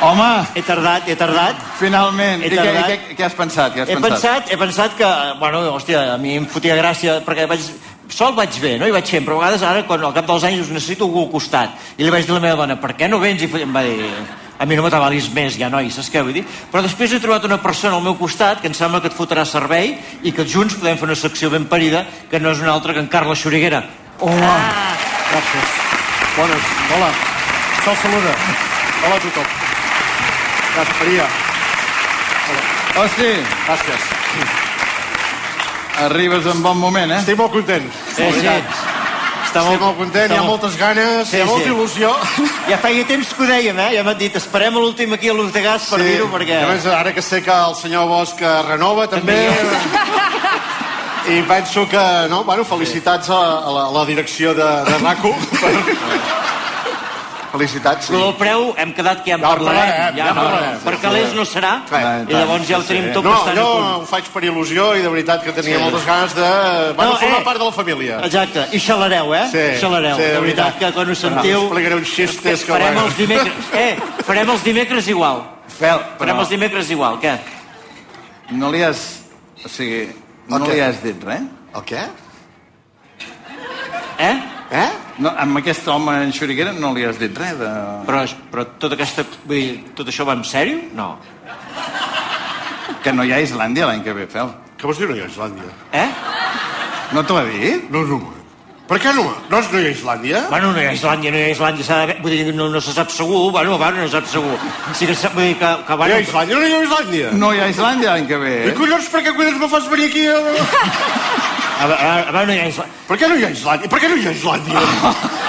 Home! He tardat, he tardat. Finalment. He I què, tardat. i què, què has pensat? Què has He pensat? pensat, he pensat que, bueno, hòstia, a mi em fotia gràcia, perquè vaig, sol vaig bé, no hi vaig fent, però a vegades ara, quan al cap dels anys, us necessito algú al costat. I li vaig dir a la meva dona, per què no vens? I em va dir, a mi no m'atabalis més, ja, noi, saps què vull dir? Però després he trobat una persona al meu costat que em sembla que et fotrà servei i que junts podem fer una secció ben parida, que no és una altra que en Carles Xuriguera. Hola. Gràcies. Bones. Hola. Se'l saluda. Hola a tothom. Gràcies, Maria. Hola. Hosti. Gràcies. Arribes en bon moment, eh? Estic molt content. Sí, sí. Està molt, molt content, està hi ha molt- moltes ganes, Sí, hi ha molta sí. il·lusió. Ja feia temps que ho dèiem, eh? Ja m'han dit, esperem a l'últim aquí a l'ús de gas per dir-ho, perquè... A més, ara que sé que el senyor Bosch eh, renova, també... I penso que, no, bueno, felicitats a, a, la, a la direcció de, de RACO per, <laughs> Felicitats, sí. Però del preu hem quedat que ja en Ja parlarem. parlarem, ja en no, parlarem. Per calés no serà, i llavors ja ho tenim tot no, bastant jo a punt. ho faig per il·lusió i de veritat que tenia Sí. moltes ganes de... Bueno, No, formar eh. part de la família. Exacte, i xalareu, eh? Sí, xalareu. sí, de de veritat que quan ho sentiu... explicaré uns xistes que, farem els dimecres... Eh, farem els dimecres igual. Fel, Farem els dimecres igual, què? No li has... O sigui, no El què? li has dit res? El què? Eh? Eh? No, amb aquest home en xuriguera no li has dit res de... Però, però tota aquesta... Vull dir, tot això va en sèrio? No. Que no hi ha Islàndia l'any que ve, Fel. Què vols dir no hi ha Islàndia? Eh? No te l'ha dit? No, no. Per què no? No, no hi ha Islàndia? Bueno, no hi ha Islàndia, no hi ha Islàndia, s'ha d'haver... Vull dir, no, no se sap segur, bueno, bueno, no se sap segur. Sí que sap, vull dir que... que No hi ha Islàndia? No hi ha Islàndia? No hi ha Islàndia l'any que ve. I collons, per què collons me fas venir aquí? A... <laughs> A veure, a veure, no hi ha Islàndia. Per què no hi ha Islàndia? Per què no hi ha Islàndia?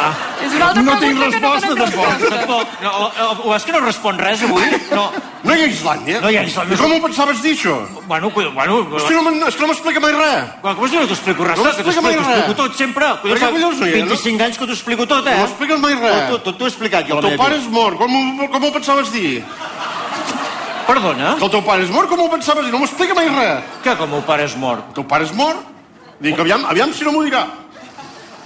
Ah. És una altra No tinc pregunta que no resposta, tenen tampoc. Tampoc. No, o, o, és que no respon res avui? No. No hi ha Islàndia? No hi ha Islàndia. I com ho pensaves dir, això? Bueno, cu- bueno... És que no, és que no m'explica mai res. Quan, com és que no t'ho explico res? No m'explica mai res. explico tot sempre. Per què collons no hi ha, no? 25 anys que t'ho explico tot, eh? No m'expliques mai res. Tot, tot, t'ho he explicat jo. El la teu meva pare vida. és mort. Com, com ho pensaves dir? Perdona? Que el teu pare és mort? Com ho pensaves dir? No m'explica mai res. Què, que el meu pare és mort? El teu pare és mort? Dic, aviam, aviam si no m'ho dirà.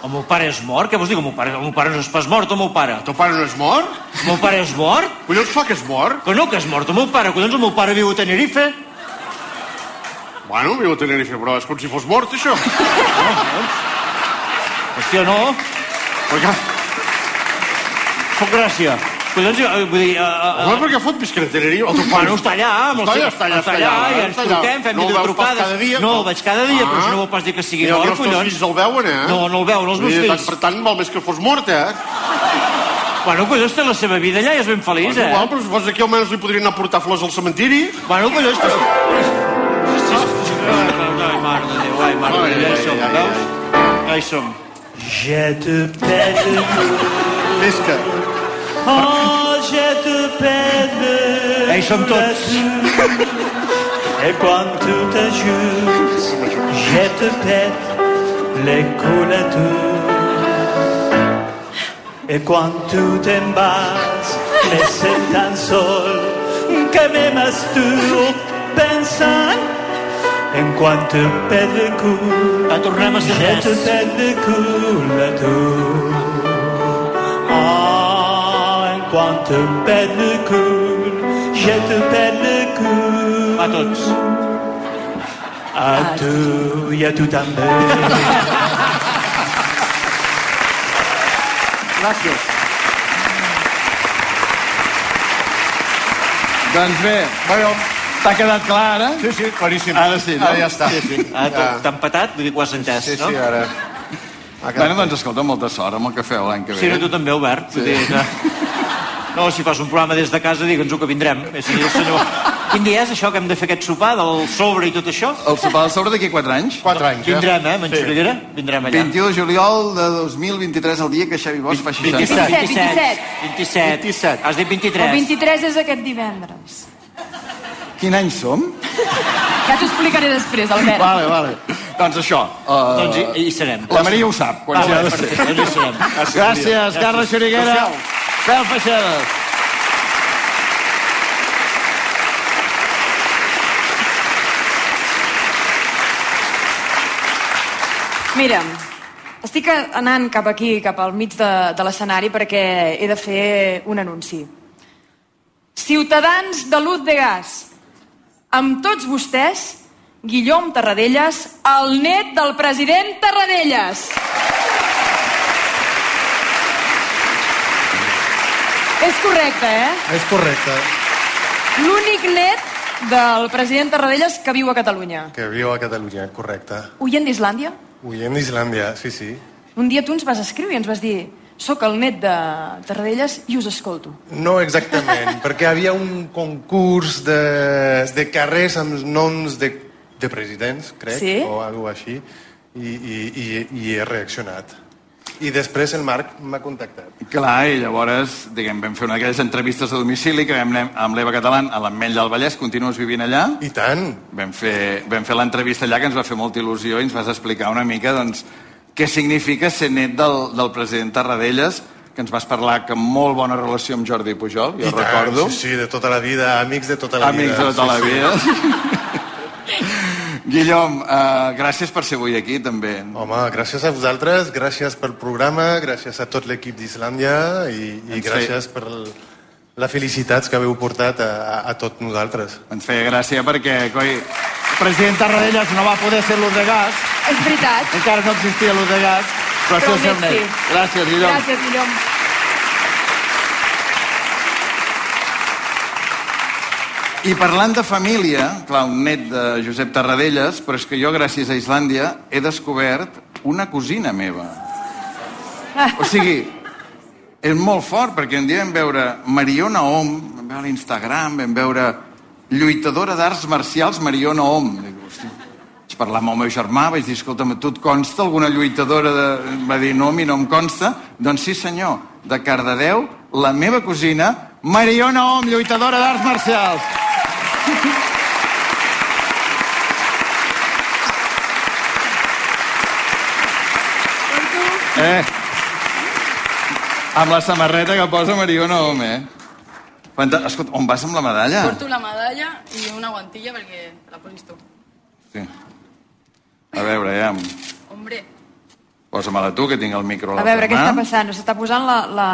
El meu pare és mort? Què vols dir el meu pare, el meu pare no és pas mort, el meu pare? El teu pare no és mort? El meu pare és mort? Collons, clar que és mort. Que no, que és mort el meu pare. Collons, el meu pare viu a Tenerife. Bueno, viu a Tenerife, però és com si fos mort, això. Hòstia, no. Per què? Fot gràcia. Collons, jo, eh, vull dir... Uh, uh, Home, per què fot visca a Tenerife? El teu pare Bueno, està allà, amb el seu- allà, està allà, està allà, i ens truquem, fem No el veus pas videotrucades. cada dia? No, el veig cada dia, però Ah. això no vol pas dir que sigui I mort, els teus collons. fills el veuen, eh? No, no el veuen, els meus fills. Per tant, val més que fos mort, eh? Bueno, collons, té la seva vida allà i és ben feliç, eh? igual, però si fos aquí almenys li podrien anar a portar flors al cementiri. Bueno, collons, sí, sí. Ai, mare de Déu, ai, mare de Déu, ja hi som, veus? Ja hi som. Je te pède Visca. Oh, je te Ja hi som tots. Et quand tu t'ajustes Je te pète les tout Et quand tu t'emballes Mais c'est tan sol Que m'aimes tu pensant En quan te pète le cul Ja tornem a ser Je te pète le cul à tout Ah, quan te pète le cul Je te le cul A tots. A tu i a tu també Gràcies. Doncs bé, Bueno, t'ha quedat clar, ara? sí, sí, claríssim. Ara sí, no? Ara ja està. Sí, sí. Ah, Ja. t'ha empatat? Vull dir que ho has entès, Sí, no? sí, ara... Bueno, doncs escolta, molta sort amb el feu l'any que ve. Sí, no, tu també, Albert. Vull dir que... No, si fas un programa des de casa, digue'ns que vindrem. És dir, el senyor... Quin dia és això que hem de fer aquest sopar del sobre i tot això? El sopar del sobre d'aquí 4 anys? 4 anys, Vindrem, eh, Sí. Manxuriguera? Vindrem allà. 21 de juliol de 2023, el dia que Xavi Bosch fa 60. 27, 27. 27. 27. Has dit El 23. 23 és aquest divendres. Quin any som? Ja t'ho explicaré després, Albert. Vale, vale. Doncs això. Uh, Doncs hi, hi serem. La Maria ho sap, quan Ah, ha bé, perfecte, doncs hi serem. Gràcies, Carles Xuriguera. Fel Feixedes. Mira, estic anant cap aquí, cap al mig de, de l'escenari, perquè he de fer un anunci. Ciutadans de Luz de Gas, amb tots vostès, Guillaume Tarradellas, el net del president Tarradellas. És correcte, eh? És correcte. L'únic net del president Tarradellas que viu a Catalunya. Que viu a Catalunya, correcte. Oient d'Islàndia? Oient d'Islàndia, sí, sí. Un dia tu ens vas escriure i ens vas dir soc el net de Tarradellas i us escolto. No exactament, perquè havia un concurs de, de carrers amb noms de, de presidents, crec, Sí? o alguna així, i, i, i, i he reaccionat. I després el Marc m'ha contactat. Clar, i llavors, diguem, vam fer una d'aquelles entrevistes a domicili que vam anar amb l'Eva Catalán a l'Ametlla del Vallès, continues vivint allà? I tant. Vam fer, vam fer l'entrevista allà que ens va fer molta il·lusió i ens vas explicar una mica doncs, què significa ser net del, del president Tarradellas, que ens vas parlar que molt bona relació amb Jordi Pujol, jo I tant, recordo. Sí, sí, de tota la vida, amics de tota la Amics vida. de tota la sí, sí. vida. <laughs> Guillem, uh, gràcies per ser avui aquí, també. Home, gràcies a vosaltres, gràcies pel programa, gràcies a tot l'equip d'Islàndia i, i Ens gràcies per el- la felicitats que haveu portat a, a, a tots nosaltres. Ens feia gràcia perquè, coi, el president Tarradellas no va poder ser l'ús de gas, És veritat. encara no existia l'ús de gas, però, Però el net net. sí. Gràcies, Guillem. Gràcies, Guillem. I parlant de família, clar, un net de Josep Tarradellas, però és que jo, gràcies a Islàndia, he descobert una cosina meva. O sigui, és molt fort, perquè un dia vam veure Mariona Om, vam veure l'Instagram, vam veure lluitadora d'arts marcials Mariona Om. Dic, hosti, vaig parlar amb el meu germà, vaig dir, escolta'm, tu et consta alguna lluitadora de... Va dir, no, a mi no em consta. Doncs sí, senyor, de Cardedeu, la meva cosina, Mariona Om, lluitadora d'arts marcials. Eh? Amb la samarreta que posa Mariona Om, eh? Fanta... Escolta, on vas amb la medalla? Porto la medalla i una guantilla perquè la posis tu. Sí. A veure, ja... Hombre, Posa-me-la tu, que tinc el micro a la A veure, què mà. està passant? S'està posant la, la,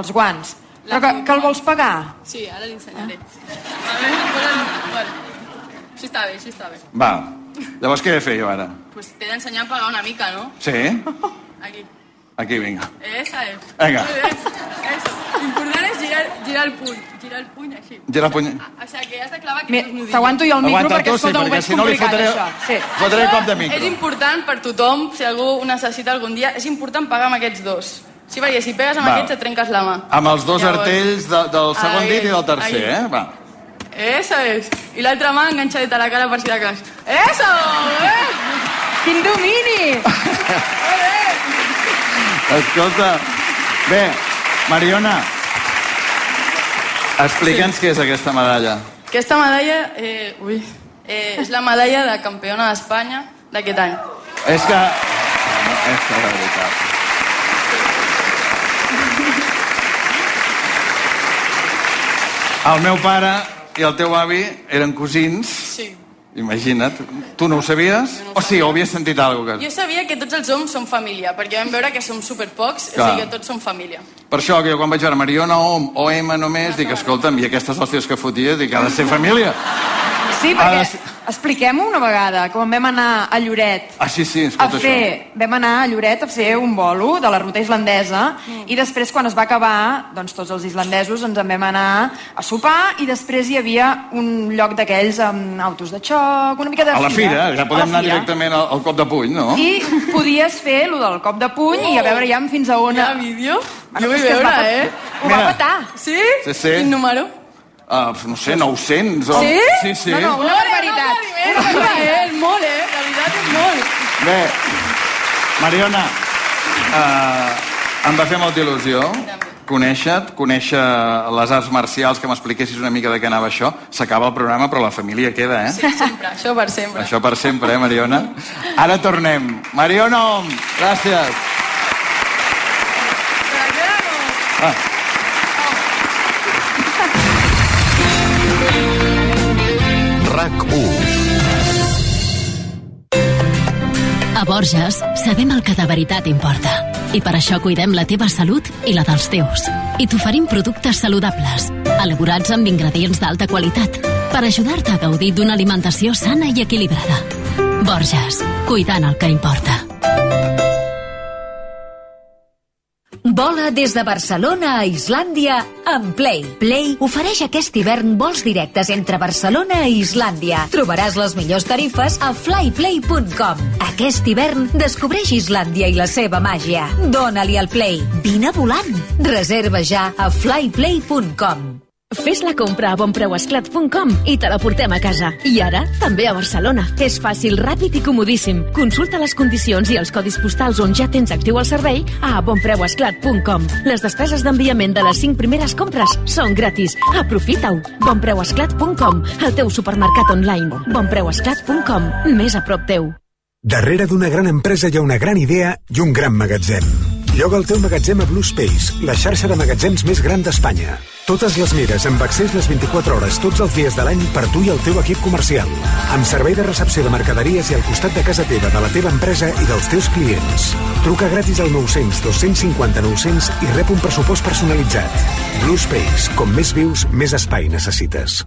els guants. Però que, que el vols pagar? sí, ara l'ensenyaré. A veure, posa- vale. Així està bé, així està bé. Va. Llavors què he de fer jo ara? Pues t'he d'ensenyar a pagar una mica, no? Sí? Aquí. Aquí, vinga. Esa es. Venga. Muy bien. Eso. L'important és girar, girar el puny. Girar el puny així. Gira el puny... O sigui, que has de clavar Mi- aquests nudillos. T'aguanto jo el micro Aguanta perquè, tu, sí, escolta, ho perquè veig si no li fotré- això. Sí. Fotré Això cop de micro. És important per tothom, si algú ho necessita algun dia, és important pagar amb aquests dos. Sí, perquè si pegues amb Va. aquests et trenques la mà. Amb els dos Llavors- artells de, del segon dit i del tercer, ahí. eh? Va. Esa és. I l'altra mà enganxadeta a la cara per si de cas. Eso! Eh? Quin domini! <laughs> Escolta, bé, Mariona, explica'ns sí. què és aquesta medalla. Aquesta medalla, eh, ui, eh, és la medalla de campiona d'Espanya d'aquest any. És que... És que de veritat. El meu pare i el teu avi eren cosins. Sí. Imagina't. Tu no ho sabies? O sí, o havies sentit alguna cosa? Jo sabia que tots els homes són família, perquè vam veure que som superpocs, o Clar. sigui que tots som família. Per això que jo quan vaig veure Mariona Om o M només, dic, escolta'm, i aquestes hòsties que fotia, dic, ha de ser família. Sí, Ha de perquè ser- expliquem-ho una vegada, quan vam anar a Lloret Ah, sí, sí, a fer, vam anar a Lloret a fer un bolo de la ruta islandesa i després quan es va acabar, doncs tots els islandesos ens en vam anar a sopar i després hi havia un lloc d'aquells amb autos de xoc, una mica de això. A la fira, ja podem anar fira. directament al, al cop de puny, no? I podies fer lo del cop de puny i a veure ja fins a on... Hi ha vídeo? Bueno, Jo vull va veure, pet- eh? Ho Mira. va petar. Sí? Sí, sí. Quin número? Uh, no sé, 900 o... Sí? Sí, sí. No, no, una barbaritat. Una barbaritat, eh? És molt, eh? La veritat és molt. Bé, Mariona, uh, em va fer molta il·lusió conèixer-te, conèixer les arts marcials, que m'expliquessis una mica de què anava això. S'acaba el programa, però la família queda, eh? Sí, sempre. Això per sempre. Això per sempre, eh, Mariona? Ara tornem. Mariona gràcies. Ah. A Borges sabem el que de veritat importa. I per això cuidem la teva salut i la dels teus. I t'oferim productes saludables, elaborats amb ingredients d'alta qualitat, per ajudar-te a gaudir d'una alimentació sana i equilibrada. Borges, cuidant el que importa. Vola des de Barcelona a Islàndia amb Play. Play ofereix aquest hivern vols directes entre Barcelona i Islàndia. Trobaràs les millors tarifes a flyplay.com. Aquest hivern descobreix Islàndia i la seva màgia. Dóna-li al Play. Vine volant. Reserva ja a flyplay.com. Fes la compra a bonpreuesclat.com i te la portem a casa. I ara, també a Barcelona. És fàcil, ràpid i comodíssim. Consulta les condicions i els codis postals on ja tens actiu el servei a bonpreuesclat.com. Les despeses d'enviament de les 5 primeres compres són gratis. Aprofita-ho. bonpreuesclat.com, el teu supermercat online. bonpreuesclat.com, més a prop teu. Darrere d'una gran empresa hi ha una gran idea i un gran magatzem. Lloga el teu magatzem a Blue Space, la xarxa de magatzems més gran d'Espanya. Totes les mires amb accés les 24 hores tots els dies de l'any per tu i el teu equip comercial. Amb servei de recepció de mercaderies i al costat de casa teva, de la teva empresa i dels teus clients. Truca gratis al 900 250 900 i rep un pressupost personalitzat. Blue Space, com més vius, més espai necessites.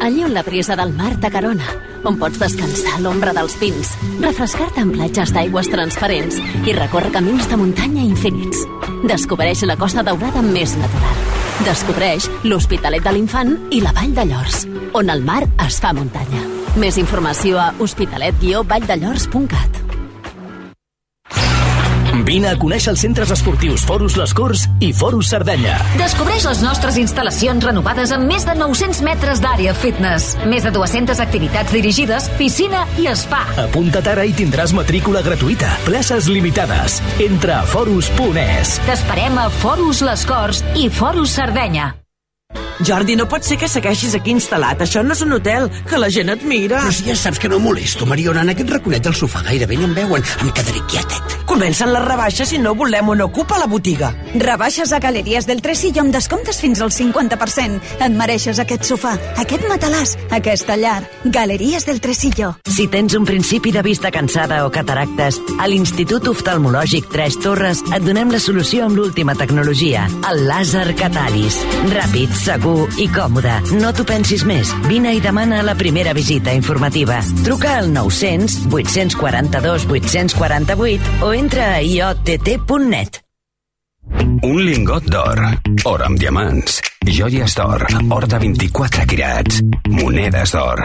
Allí on la brisa del mar t'acarona, on pots descansar a l'ombra dels pins, refrescar-te en platges d'aigües transparents i recórrer camins de muntanya infinits. Descobreix la Costa Daurada més natural. Descobreix l'Hospitalet de l'Infant i la Vall de Llors, on el mar es fa muntanya. Més informació a hospitalet-valldellors.cat. Vine a conèixer els centres esportius Forus Les Corts i Forus Cerdanya. Descobreix les nostres instal·lacions renovades amb més de 900 metres d'àrea fitness, més de 200 activitats dirigides, piscina i spa. Apunta't ara i tindràs matrícula gratuïta. Places limitades. Entra a forus.es. T'esperem a Forus Les Corts i Forus Sardenya. Jordi, no pot ser que segueixis aquí instal·lat. Això no és un hotel, que la gent et mira. Però si ja saps que no molesto, Mariona, en aquest raconet del sofà gairebé no em veuen. Em quedaré quietet. Comencen les rebaixes i no volem on ocupa la botiga. Rebaixes a Galeries del Tresillo amb descomptes fins al 50%. Et mereixes aquest sofà, aquest matalàs, aquesta llar. Galeries del Tresillo. Si tens un principi de vista cansada o cataractes, a l'Institut Oftalmològic Tres Torres et donem la solució amb l'última tecnologia, el làser Cataris. Ràpid, segur i còmode. No t'ho pensis més. Vine i demana la primera visita informativa. Truca al 900 842 848 o entra a iott.net. Un lingot d'or, or amb diamants, joies d'or, or de 24 quirats, monedes d'or.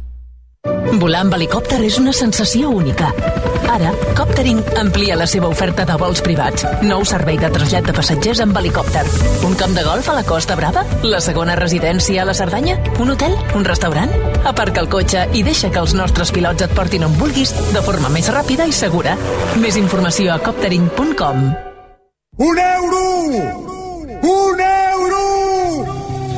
Volar amb helicòpter és una sensació única. Ara, Coptering amplia la seva oferta de vols privats. Nou servei de trasllat de passatgers amb helicòpter. Un camp de golf a la Costa Brava? La segona residència a la Cerdanya? Un hotel? Un restaurant? Aparca el cotxe i deixa que els nostres pilots et portin on vulguis de forma més ràpida i segura. Més informació a coptering.com. Un euro! Un euro!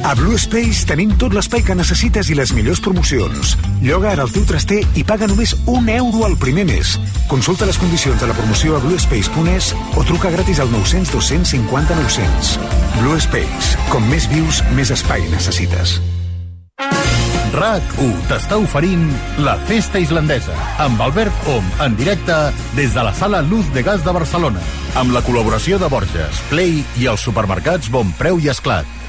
A Blue Space tenim tot l'espai que necessites i les millors promocions. Lloga ara el teu traster i paga només un euro al primer mes. Consulta les condicions de la promoció a bluespace.es o truca gratis al 900 250 900. Blue Space. Com més vius, més espai necessites. RAC1 t'està oferint la Festa Islandesa amb Albert Om en directe des de la sala Luz de Gas de Barcelona amb la col·laboració de Borges, Play i els supermercats Bon Preu i Esclat.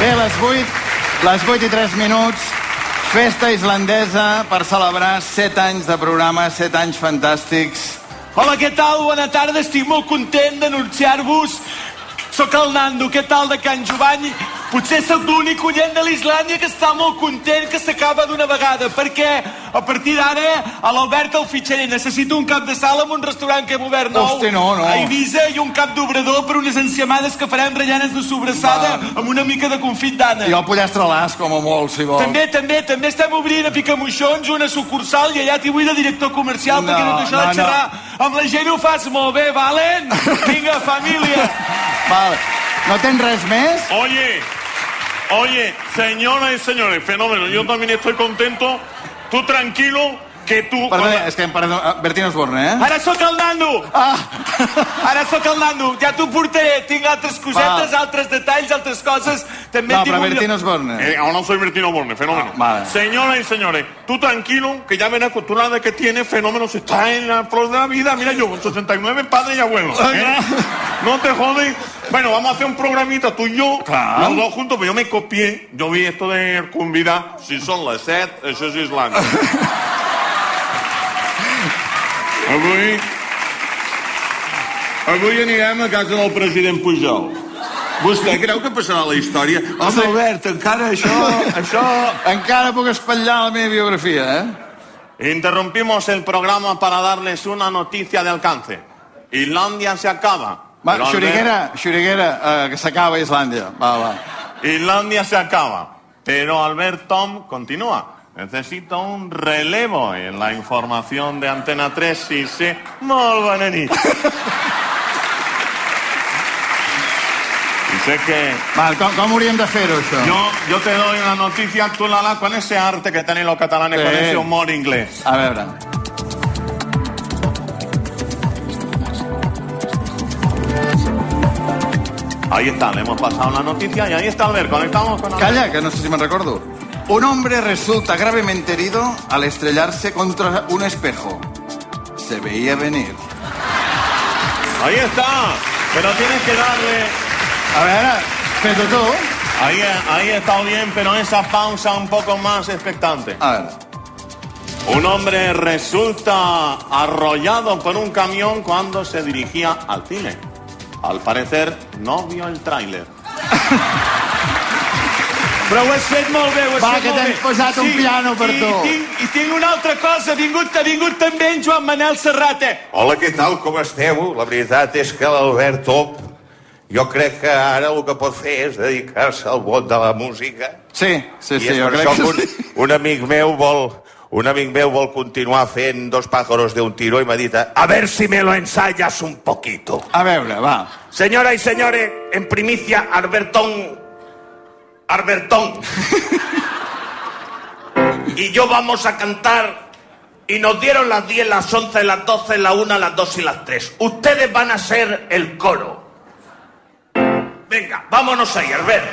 Bé, les 8, les 8 i 3 minuts, festa islandesa per celebrar 7 anys de programa, 7 anys fantàstics. Hola, què tal? Bona tarda, estic molt content d'anunciar-vos. Soc el Nando, què tal de Can Jovany? Potser sóc l'únic oient de l'Islàndia que està molt content que s'acaba d'una vegada, perquè a partir d'ara a l'Albert el fitxaré. Necessito un cap de sala amb un restaurant que hem obert nou Hosti, no, no. a Eivissa i un cap d'obrador per unes enciamades que farem ratllanes de sobrassada amb una mica de confit d'ana. I el pollastre a l'as, com a molt, si vols. També, també, també estem obrint a Picamoixons una sucursal i allà t'hi vull de director comercial No, perquè no t'això no, de xerrar amb la gent ho fas molt bé, Valen? <laughs> Vinga, família. Vale. No tens res més? Oye, oye, señoras y señores, fenómeno, yo también estoy contento. Tú tranquilo, que tú... Perdona, és que em perdó, Bertín Osborne, eh? Ara sóc el Nando! Ah. <laughs> Ara sóc el Nando, ja t'ho portaré. Tinc altres cosetes, Va. altres detalls, altres coses. També No, tinc però un- Bertín Osborne. Eh, ahora soy Bertino Borne, fenómeno. vale. Señoras y señores, tú tranquilo, que ya ven acostumbrada que tiene fenómenos, está en la flor de la vida. Mira yo, con 69 padres y abuelos. ¿eh? No te jodes. Bueno, vamos a hacer un programita tú y yo, Claro. los dos juntos, pero yo me copié. Yo vi esto de convidar, si son las 7, eso es Islandia. <laughs> Avui... Avui anirem a casa del president Pujol. Vostè creu que passarà la història? Home, Albert, encara això... això... Encara puc espatllar la meva biografia, eh? Interrumpimos el programa para darles una noticia de alcance. Islandia se acaba. Va, Pero al Xuriguera, Xuriguera, eh, que s'acaba Islàndia. Va, va. Islandia se acaba. Pero Albert Tom continúa. Necesito un relevo en la información de Antena 3 si sé... Molt bona nit. Y sé que... Val, com, com hauríem de fer-ho, això? Yo, yo te doy una noticia, tú la das con ese arte que tienen los catalanes, Sí. con ese humor inglés. A veure. Ahí está, le hemos pasado la noticia y ahí está Albert, conectamos con Albert. Calla, que no sé si me recuerdo. Un hombre resulta gravemente herido al estrellarse contra un espejo. Se veía venir. Ahí está, pero tienes que darle... A ver, pero tú. Ahí, ahí estado bien, pero esa pausa un poco más expectante. A ver. Un hombre resulta arrollado por un camión cuando se dirigía al cine. Al parecer, no vio el tráiler. <laughs> Però ho has fet molt bé, ho has Va, fet que molt t'hem bé. posat un piano per i, tu. Tinc, I tinc una altra cosa, ha vingut, ha vingut també en Joan Manel Serrat, eh? Hola, què tal, com esteu? La veritat és que l'Albert Top, jo crec que ara el que pot fer és dedicar-se al món de la música. Sí, sí, I sí, jo crec que que sí. un, un amic meu vol un amic meu vol continuar fent dos pájaros de un tiro i m'ha dit a ver si me lo ensayas un poquito. A veure, va. Señoras y señores, en primicia, Albertón. Albertón. y yo vamos a cantar. Y nos dieron las 10, las 11, las 12, las 1, las 2 y las 3. Ustedes van a ser el coro. Venga, vámonos ahí, Albert.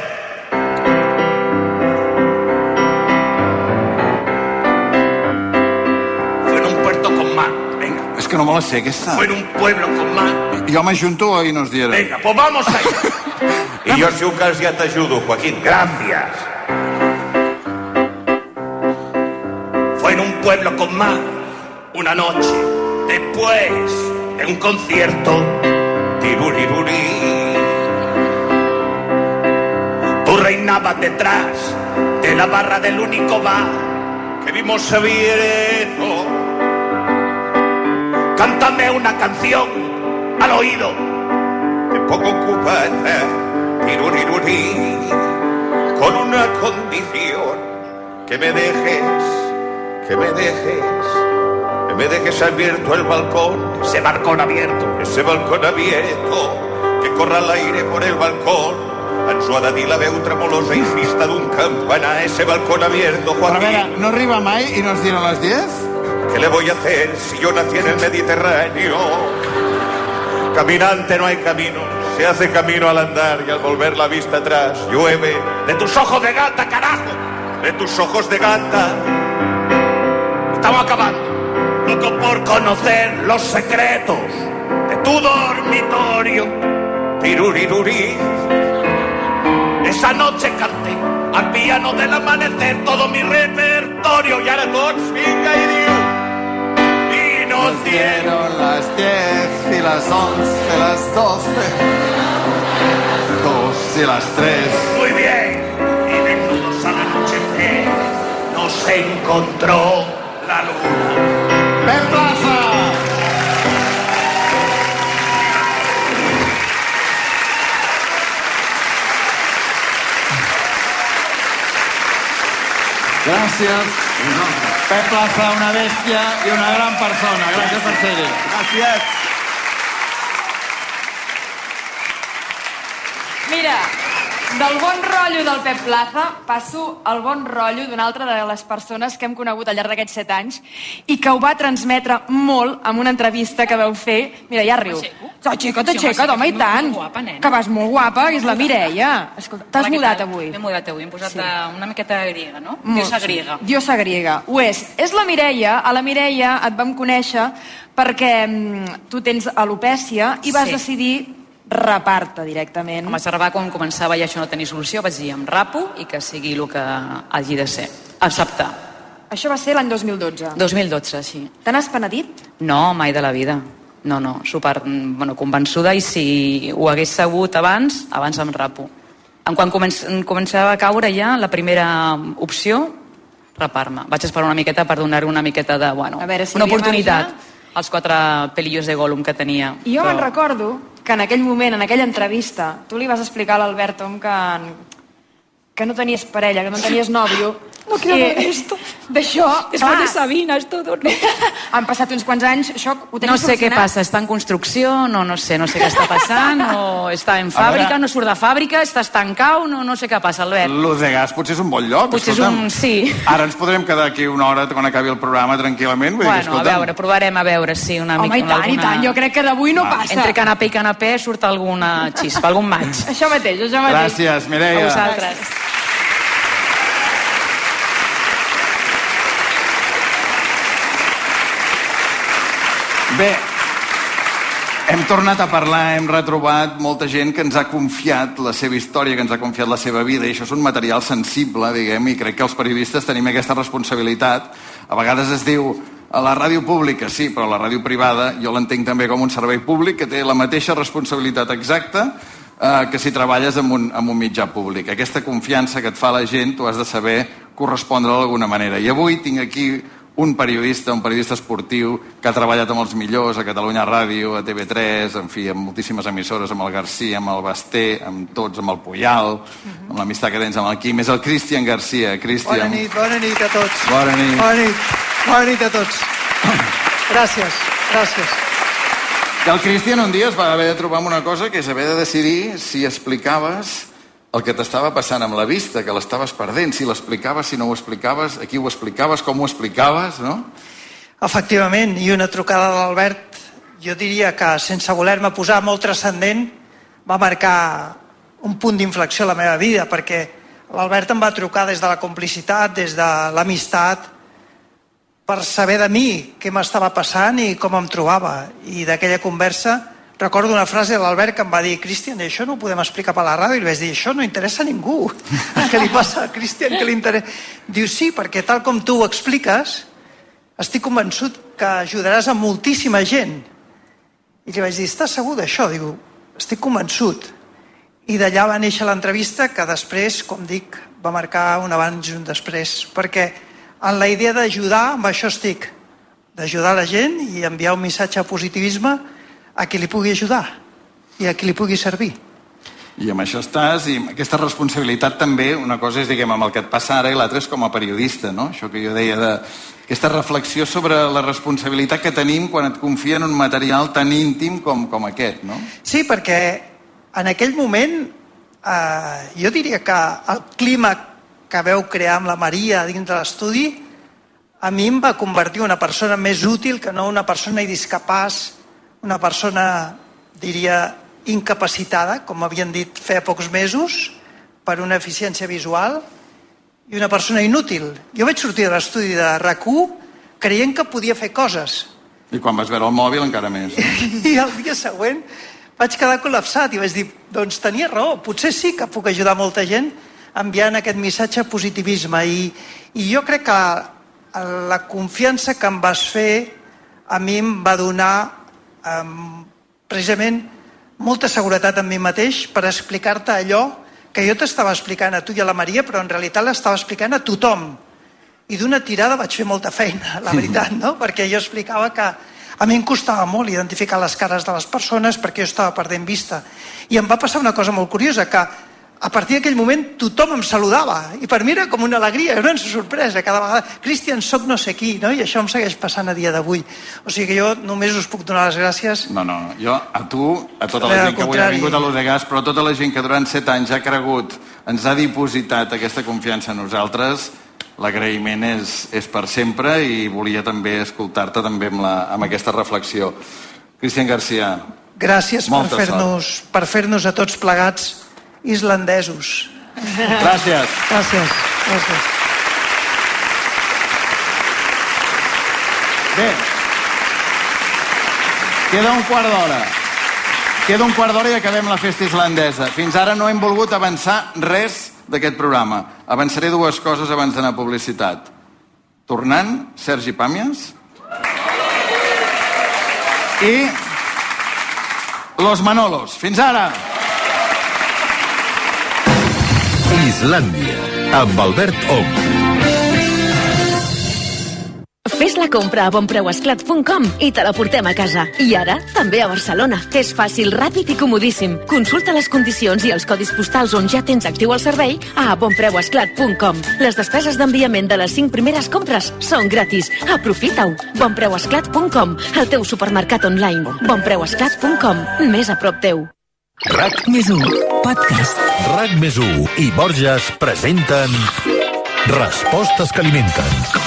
Fue en un puerto con mar. Venga. És que no me la sé, aquesta. Fue en un pueblo con mar. Jo m'ajunto i nos dieron. Venga, pues vamos allá. <laughs> y yo si un cas ya te ayudo, Joaquín. Gracias. Fue en un pueblo con mar, una noche, después de un concierto. Tiruriruri. Tú reinabas detrás de la barra del único bar que vimos abierto. Cántame una canción al oído. Te pongo cubata, tiruriruri, con una condición. Que me dejes, que me dejes, que me dejes abierto el balcón. Ese balcón abierto, ese balcón abierto. Que corra el aire por el balcón. En su adadí la veu tremolosa y fista d'un campanar. Ese balcón abierto, a Joaquín. veure, no arriba mai i nos dieron les 10? ¿Qué le voy a hacer si yo nací en el Mediterráneo? Caminante no hay camino, se hace camino al andar y al volver la vista atrás llueve de tus ojos de gata, carajo, de tus ojos de gata. Estamos acabando, loco por conocer los secretos de tu dormitorio. Tiruriruri. Esa noche canté al piano del amanecer todo mi repertorio y ahora i diu y nos dieron las 10 y las 11, las 12, 2 y las 3. muy bien y desnudos al anochecer nos encontró la luna. ¡Ven Plaza! Gràcies. Pep Plaza, una bèstia i una gran persona. Gràcies per ser-hi. Gràcies. Mira, del bon rotllo del Pep Plaza passo al bon rotllo d'una altra de les persones que hem conegut al llarg d'aquests set anys i que ho va transmetre molt amb una entrevista que vau fer. Mira, ja riu. T'aixeca, t'aixeca, home, i tant. guapa, nena. Que vas molt guapa, que és la Mireia. Escolta, t'has mudat avui. M'he mudat avui, hem posat Sí. sí. una miqueta griega, no? Molt, Diosa sí. griega. Diosa griega. Ho és. És la Mireia. A la Mireia et vam conèixer perquè mm, tu tens alopècia i vas Sí. decidir rapar-te directament. Em vaig rebar quan començava i això no tenia solució, vaig dir, em rapo i que sigui el que hagi de ser. Acceptar. Això va ser l'any 2012. 2012, sí. Te n'has penedit? No, mai de la vida. No, no, super bueno, convençuda i si ho hagués sabut abans, abans em rapo. En quan començava a caure ja la primera opció, rapar-me. Vaig esperar una miqueta per donar una miqueta de, bueno, A veure si una oportunitat marge. Als quatre pelillos de Gollum que tenia. I jo me'n recordo que en aquell moment, en aquella entrevista, tu li vas explicar a l'Albert Tom que, que no tenies parella, que no tenies nòvio. No quiero ver esto. D'això, Es clar, fue de Sabina, es todo. No. <laughs> han passat uns quants anys, això ho tens No sé què solucionat? passa, està en construcció, no, no sé, no sé què està passant, o està en fàbrica, veure- no surt de fàbrica, està estancat, no, no sé què passa, Albert. L'ús de gas potser és un bon lloc. Potser és escolta'm. un- sí. Ara ens podrem quedar aquí una hora quan acabi el programa tranquil·lament. Vull dir, Bueno, a escolta'm, veure, provarem a veure si una Home, mica... i tant, i tant, jo crec que d'avui no Va. passa. Entre canapé i canapé surt alguna xispa, algun maig. Això mateix, això mateix. Gràcies, Mireia. A vosaltres. Bé, hem tornat a parlar, hem retrobat molta gent que ens ha confiat la seva història, que ens ha confiat la seva vida, i això és un material sensible, diguem, i crec que els periodistes tenim aquesta responsabilitat. A vegades es diu a la ràdio pública, sí, però la ràdio privada jo l'entenc també com un servei públic que té la mateixa responsabilitat exacta eh, que si treballes en un, en un mitjà públic. Aquesta confiança que et fa la gent, tu has de saber correspondre d'alguna manera. I avui tinc aquí un periodista, un periodista esportiu que ha treballat amb els millors a Catalunya Ràdio, a TV3, en fi, amb moltíssimes emissores, amb el Garcia, amb el Basté, amb tots, amb el Puyal, amb l'amistat que tens amb el Quim. És el Cristian Garcia. Bona Cristian. nit, bona nit a tots. Bona nit. Bona nit, bona nit a tots. Gràcies, gràcies. Que el Cristian un dia es va haver de trobar amb una cosa que és haver de decidir si explicaves el que t'estava passant amb la vista, que l'estaves perdent, si l'explicaves, si no ho explicaves, a qui ho explicaves, com ho explicaves, no? Efectivament, i una trucada de l'Albert, jo diria que sense voler-me posar molt transcendent, va marcar un punt d'inflexió a la meva vida, perquè l'Albert em va trucar des de la complicitat, des de l'amistat, per saber de mi què m'estava passant i com em trobava. I d'aquella conversa recordo una frase de l'Albert que em va dir Cristian, això no ho podem explicar per la ràdio. I li vaig dir, això no interessa a ningú. <laughs> Què li passa a Cristian? Què li interessa? Diu, sí, perquè tal com tu ho expliques, estic convençut que ajudaràs a moltíssima gent. I li vaig dir, estàs segur d'això? Diu, estic convençut. I d'allà va néixer l'entrevista que després, com dic, va marcar un abans i un després, perquè en la idea d'ajudar, amb això estic, d'ajudar la gent i enviar un missatge de positivisme a qui li pugui ajudar i a qui li pugui servir. I amb això estàs, i amb aquesta responsabilitat també, una cosa és, diguem, amb el que et passa ara i l'altra és com a periodista, no? Això que jo deia de aquesta reflexió sobre la responsabilitat que tenim quan et confien un material tan íntim com, com aquest, no? Sí, perquè en aquell moment eh, jo diria que el clima que veu crear amb la Maria dins de l'estudi a mi em va convertir en una persona més útil que no una persona discapaç, una persona, diria, incapacitada, com havien dit fa pocs mesos, per una eficiència visual, i una persona inútil. Jo vaig sortir de l'estudi de rac creient que podia fer coses. I quan vas veure el mòbil encara més. <laughs> I el dia següent vaig quedar col·lapsat i vaig dir, doncs tenia raó, potser sí que puc ajudar molta gent enviant aquest missatge positivisme. I, i jo crec que la confiança que em vas fer a mi em va donar um, precisament molta seguretat en mi mateix per explicar-te allò que jo t'estava explicant a tu i a la Maria, però en realitat l'estava explicant a tothom. I d'una tirada vaig fer molta feina, la veritat, no? Perquè jo explicava que a mi em costava molt identificar les cares de les persones perquè jo estava perdent vista. I em va passar una cosa molt curiosa, que a partir d'aquell moment tothom em saludava i per mi era com una alegria, era una sorpresa. Cada vegada, Cristian, soc no sé qui no? i això em segueix passant a dia d'avui. O sigui que jo només us puc donar les gràcies. No, no, jo a tu, a tota la gent que avui ha vingut a l'Odegas, però a tota la gent que durant set anys ha cregut, ens ha dipositat aquesta confiança en nosaltres, l'agraïment és, és per sempre i volia també escoltar-te també amb, la, amb aquesta reflexió. Cristian Garcia, gràcies Molta per fer-nos per fer-nos a tots plegats islandesos gràcies. gràcies, gràcies. Bé, queda un quart d'hora. Queda un quart d'hora i acabem la festa islandesa. Fins ara no hem volgut avançar res d'aquest programa. Avançaré dues coses abans d'anar a publicitat. Tornant, Sergi Pàmies. I Los Manolos. Fins ara! Islàndia, amb Albert Ong. Fes la compra a bonpreuesclat.com i te la portem a casa. I ara, també a Barcelona. És fàcil, ràpid i comodíssim. Consulta les condicions i els codis postals on ja tens actiu el servei a bonpreuesclat.com. Les despeses d'enviament de les 5 primeres compres són gratis. Aprofita-ho. bonpreuesclat.com, el teu supermercat online. bonpreuesclat.com, més a prop teu. RAC més 1, podcast. RAC més 1 i Borges presenten Respostes que alimenten.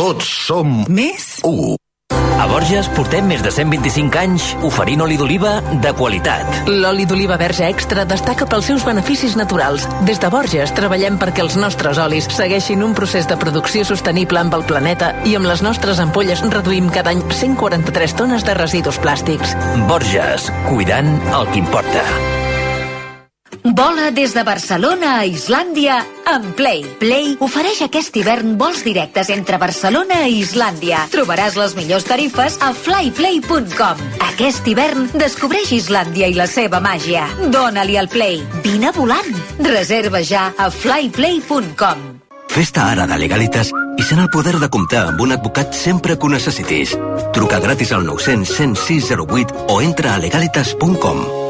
Tots som més 1. A Borges portem més de 125 anys oferint oli d'oliva de qualitat. L'oli d'oliva verge extra destaca pels seus beneficis naturals. Des de Borges treballem perquè els nostres olis segueixin un procés de producció sostenible amb el planeta i amb les nostres ampolles reduïm cada any 143 tones de residus plàstics. Borges, cuidant el que importa. Vola des de Barcelona a Islàndia amb Play. Play ofereix aquest hivern vols directes entre Barcelona i Islàndia. Trobaràs les millors tarifes a flyplay.com. Aquest hivern descobreix Islàndia i la seva màgia. Dóna-li al Play. Vine volant. Reserva ja a flyplay.com. Festa ara de Legalitas i sent el poder de comptar amb un advocat sempre que ho necessitis. Truca gratis al 900 106 08 o entra a legalitas.com.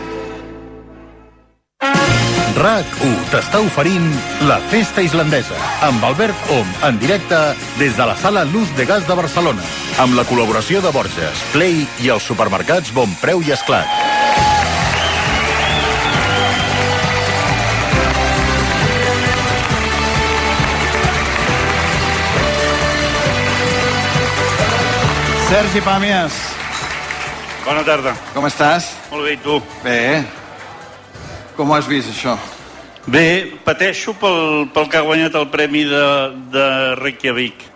RAC1 t'està oferint la Festa Islandesa amb Albert Om en directe des de la sala Luz de Gas de Barcelona amb la col·laboració de Borges, Play i els supermercats Bon Preu i Esclat. Sergi Pàmies. Bona tarda. Com estàs? Molt bé, i tu? Bé. Com ho has vist, això? Bé, pateixo pel, pel que ha guanyat el premi de, de Reykjavik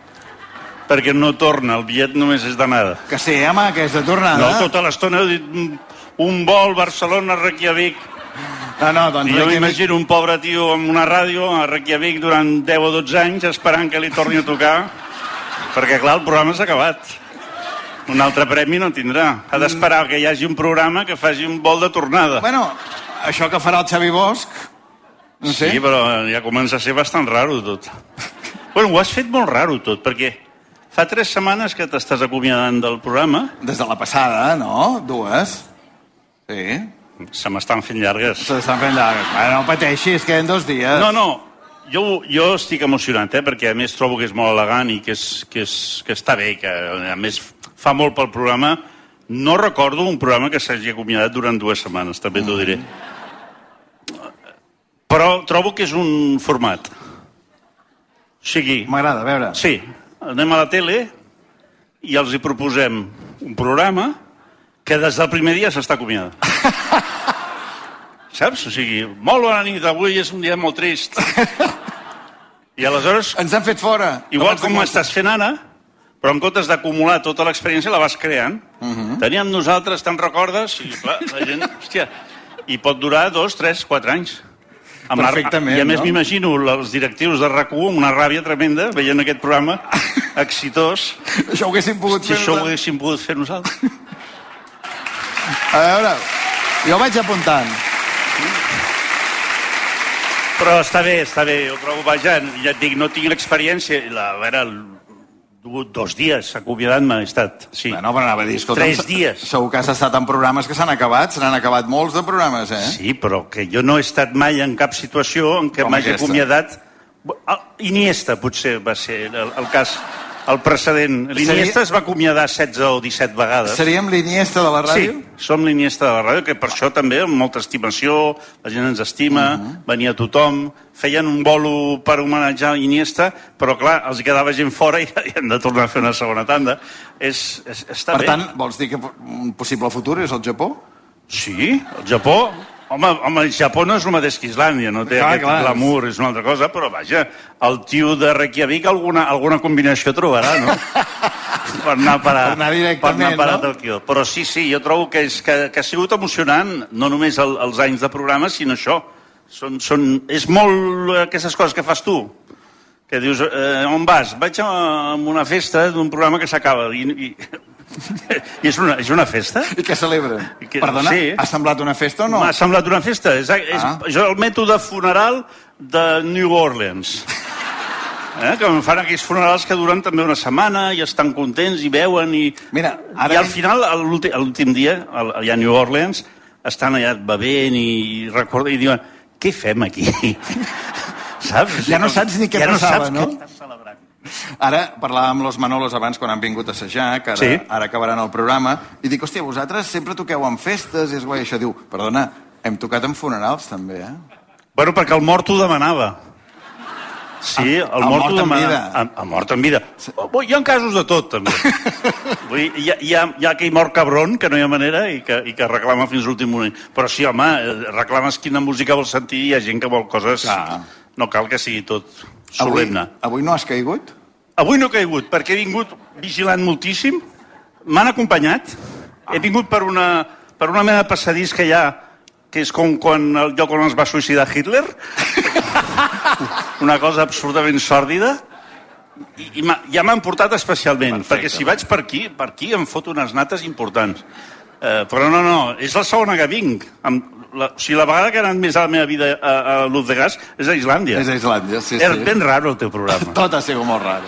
perquè no torna, el bitllet només és d'anada. Que sí, home, que és de tornada. No, tota l'estona he dit "Mm, un vol Barcelona-Reykjavik. No, no, doncs I jo Reykjavik- m'imagino un pobre tio amb una ràdio a Reykjavik durant 10 o 12 anys esperant que li torni a tocar perquè, clar, el programa s'ha acabat. Un altre premi no tindrà. Ha d'esperar que hi hagi un programa que faci un vol de tornada. Bueno, això que farà el Xavi Bosch... No sé. Sí, però ja comença a ser bastant raro tot. Bueno, ho has fet molt raro tot, perquè fa tres setmanes que t'estàs acomiadant del programa. Des de la passada, no? Dues. Sí. Se m'estan fent llargues. Se m'estan fent llargues. Bueno, no pateixis, queden dos dies. No, no, jo, jo estic emocionat, eh, perquè a més trobo que és molt elegant i que, és, que, és, que està bé, que a més fa molt pel programa. No recordo un programa que s'hagi acomiadat durant dues setmanes, també t'ho diré. Però trobo que és un format. O sigui... M'agrada, a veure. Sí, anem a la tele i els hi proposem un programa que des del primer dia s'està acomiadant. <laughs> Saps? O sigui, molt bona nit, avui és un dia molt trist. <laughs> I aleshores... Ens han fet fora. Igual com començar. estàs fent ara, però en comptes d'acumular tota l'experiència la vas creant. Uh -huh. Teníem nosaltres, te'n recordes? I clar, la gent, <laughs> hòstia, i pot durar dos, tres, quatre anys. Amb la- Perfectament, I a més no? m'imagino els directius de rac amb una ràbia tremenda veient aquest programa <laughs> exitós. Això ho haguéssim pogut si fer això ho haguéssim pogut fer nosaltres. A veure, jo vaig apuntant. Però està bé, està bé. Jo trobo, vaja, ja et dic, no tinc l'experiència. La, a veure, dos dies acomiadant-me he estat. Sí. Bueno, però anava a dir, escolta, Tres dies. Segur que has estat en programes que s'han acabat, se n'han acabat molts de programes, eh? Sí, però que jo no he estat mai en cap situació en què m'hagi acomiadat... Ah, Iniesta, potser, va ser el, el cas. El precedent. L'Iniesta es va acomiadar 16 o 17 vegades. Seríem l'Iniesta de la ràdio? Sí, som l'Iniesta de la ràdio, que per això també amb molta estimació, la gent ens estima, Mhm. venia tothom, feien un bolo per homenatjar Iniesta, però clar, els quedava gent fora <laughs> i, i hem de tornar a fer una segona tanda. És, és, està Per bé. tant, vols dir que un possible futur és el Japó? Sí, el Japó... Home, home, el Japó no és el mateix que Islàndia, no té Clar, aquest clar. glamour, és una altra cosa, però vaja, el tio de Reykjavik alguna, alguna combinació trobarà, no? per anar a parar, Per anar per anar a parar no? a Tòquio. Però sí, sí, jo trobo que, és, que, que ha sigut emocionant, no només el, els anys de programa, sinó això. Són, són, és molt aquestes coses que fas tu, que dius, eh, on vas? Vaig a una festa d'un programa que s'acaba i, i, i és, una, és una festa. I què celebren? Que, Perdona, sí. ha semblat una festa o no? M'ha semblat una festa. És, és, Ah. és el mètode funeral de New Orleans. Eh? Que em fan aquells funerals que duren també una setmana i estan contents i veuen i... Mira, ara... I al final, l'últim dia, al- allà a New Orleans, estan allà bevent i, recorda, i diuen, què fem aquí? <laughs> saps? Ja no saps ni què ja passava, no? no? Saps estàs celebrant. Ara parlàvem amb los Manolos abans quan han vingut a assajar, que ara, Sí. ara acabaran el programa, i dic, hòstia, vosaltres sempre toqueu en festes, i és guai, això diu, perdona, hem tocat en funerals també, eh? Bueno, perquè el mort ho demanava. Sí, el, el mort, mort en vida. El, el mort en vida. Oh, Hi ha casos de tot, també. <laughs> Vull dir, hi, ha, hi, ha, hi ha aquell mort cabron, que no hi ha manera, i que, i que reclama fins l'últim moment. Però sí, home, eh, reclames quina música vols sentir, hi ha gent que vol coses... Clar. No cal que sigui tot Avui, solemne. avui no has caigut? Avui no he caigut, perquè he vingut vigilant moltíssim. M'han acompanyat. He vingut per una, per una mena de passadís que hi ha, que és com quan el lloc on es va suïcidar Hitler. una cosa absurdament sòrdida. I, i ja m'han portat especialment, Perfecte. perquè si vaig per aquí, per aquí em fot unes nates importants. Eh, però no, no, és la segona que vinc. Amb la, o sigui, la vegada que he anat més a la meva vida a, a Luz de Gas és a Islàndia. És a Islàndia, sí, És sí. ben raro el teu programa. <laughs> Tot ha sigut molt raro.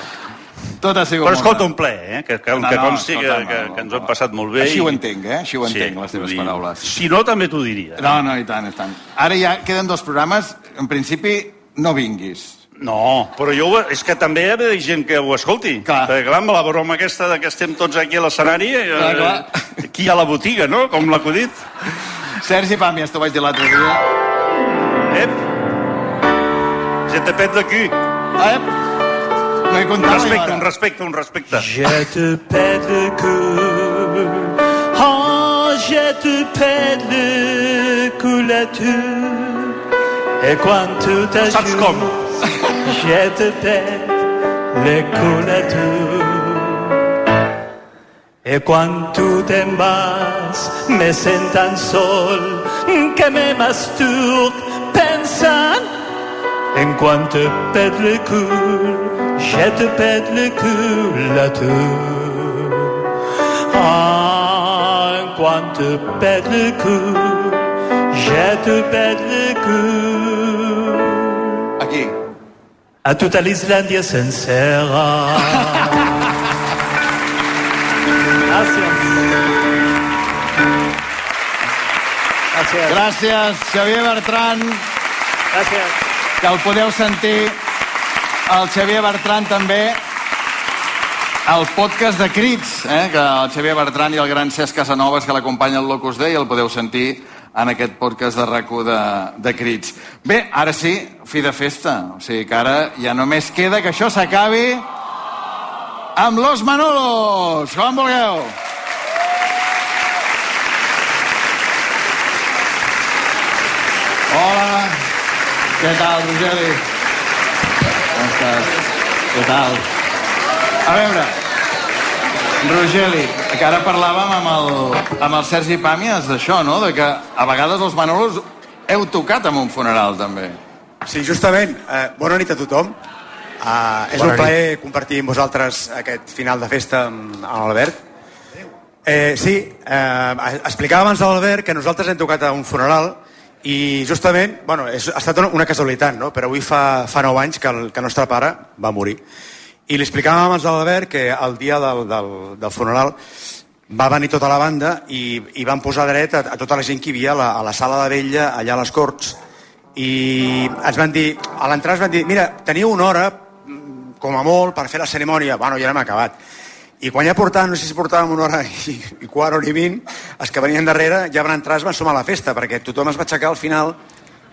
Tot ha sigut Però escolta, un ple, eh? que, que, No, que no, consti que, escolta, que, no, que ens no. ho hem passat molt bé. Així i- ho entenc, eh? Així ho entenc, les teves dir, paraules. Si no, també t'ho diria. No, no, i tant, i tant. Ara ja queden dos programes. En principi, no vinguis. No, però jo, ho- és que també hi ha gent que ho escolti. Clar. Perquè, clar, amb la broma aquesta de que estem tots aquí a l'escenari, eh, aquí hi ha la botiga, no? Com l'ha acudit. Sergi Pàmies, t'ho vaig dir l'altre dia. Ep! Je te pet d'aquí. Ep! No he Un respecte, un respecte, un respecte. Je te pète le cul. Oh, je te pète le culature. Et quand Saps com? je te pète le culature. Et quand tu te'n vas, me sent tan sol que me masturbe pensant en quan te pète le cul, je te pète le cul à tout. Ah, en quan te pète le cul, je te pète le cul. Aquí. A tota l'Islàndia sencera. Gràcies. Gràcies. Gràcies, Xavier Bertran, Gràcies. que el podeu sentir el Xavier Bertran també el podcast de Crits, eh? que el Xavier Bertran i el gran Cesc Casanovas que l'acompanya al Locus Day el podeu sentir en aquest podcast de rac de, de Crits. Bé, ara sí, fi de festa. O sigui que ara ja només queda que això s'acabi amb Los Manolos. Com vulgueu. Hola. Què tal, Rogeri? Com estàs? Què tal? A veure, Rogeli, que ara parlàvem amb el, amb el Sergi Pàmies d'això, no? De que a vegades els Manolos heu tocat en un funeral, també. Sí, justament. Eh, bona nit a tothom. Uh, és Bona un plaer compartir amb vosaltres aquest final de festa amb, amb l'Albert. Eh, sí, eh, explicava abans a l'Albert que nosaltres hem tocat a un funeral i justament, bueno, és, ha estat una, una casualitat, no? però avui fa, fa 9 anys que el, que el nostre pare va morir. I li explicàvem abans a l'Albert que el dia del, del, del funeral va venir tota la banda i, i van posar dret a, a tota la gent que hi havia a la, a la sala de vella allà a les Corts i ens van dir, a l'entrar ens van dir, mira, teniu una hora, mm, com a molt, per fer la cerimònia. Bueno, ja hem acabat. I quan ja portàvem, no sé si portàvem una hora i, i quart, hora i vint, els que venien darrere ja van entrar, es van sumar a la festa, perquè tothom es va aixecar al final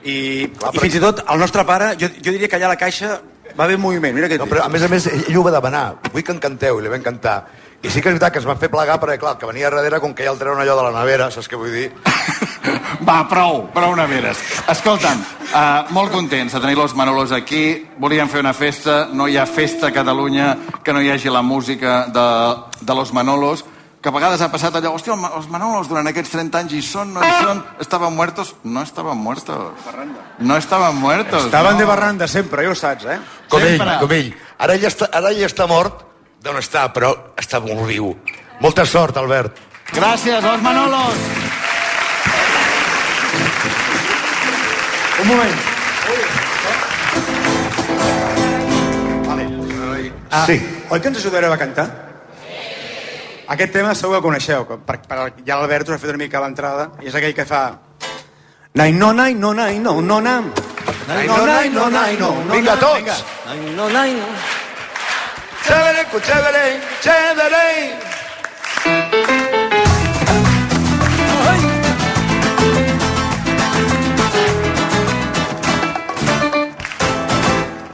i, i fins i tot el nostre pare, jo, jo diria que allà a la caixa va haver moviment. Mira què No, però a més a més, ell, ho va demanar. Vull que en canteu, i li vam cantar. I sí que és veritat que es van fer plegar, perquè clar, que venia darrere, com que ja el treuen allò de la nevera, saps què vull dir? <laughs> Va, prou, prou neveres. Escolta'm, uh, molt contents de tenir los Manolos aquí. Volíem fer una festa, no hi ha festa a Catalunya que no hi hagi la música de, de los Manolos, que a vegades ha passat allò, hòstia, els Manolos durant aquests 30 anys hi són, no hi són, estaven muertos? No estaven muertos. No estaven muertos. Estaven no. de barranda sempre, ja ho saps, eh? Com ell, Sempre. com ell. Ara ell està, ara ell està mort d'on està, però està molt viu. Molta sort, Albert. Gràcies, los Manolos. Un moment. Ah, Sí. Oi que ens ajudareu a cantar? Aquest tema segur que el coneixeu, per, per, ja l'Albert us ha fet una mica l'entrada, i és aquell que fa... Nai, no, nai, no, nai, no, no, nam. Nai, no, nai, no, nai, no, no, Vinga, tots. Nai, no, nai, no. Chévere, chévere, chévere.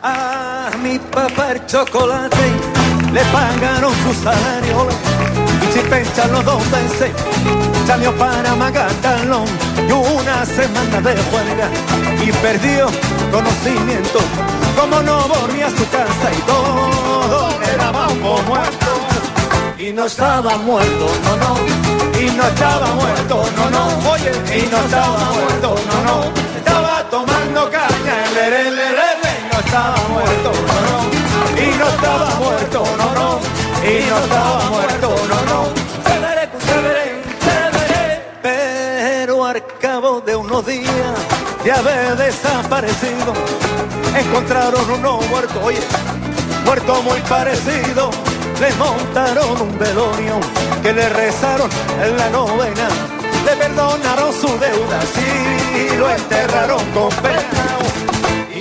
A mi papá el chocolate le pagaron su salario y pensarlo dos veces salió para Magatalón y una semana de huelga y perdió conocimiento como no volvía a su casa y todo le daba un muerto. Y no estaba muerto, no, no, y no estaba muerto, no, no, oye, y no estaba muerto, no, no, estaba tomando caña, le, le, le, le, no estaba muerto, no, no, y no estaba muerto, no, no, y no estaba muerto, no, no, chévere, chévere, chévere, pero al cabo de unos días de haber desaparecido, encontraron uno muerto, oye, muerto muy parecido. Le montaron un velorio que le rezaron en la novena. Le perdonaron su deuda, sí, lo enterraron con pena.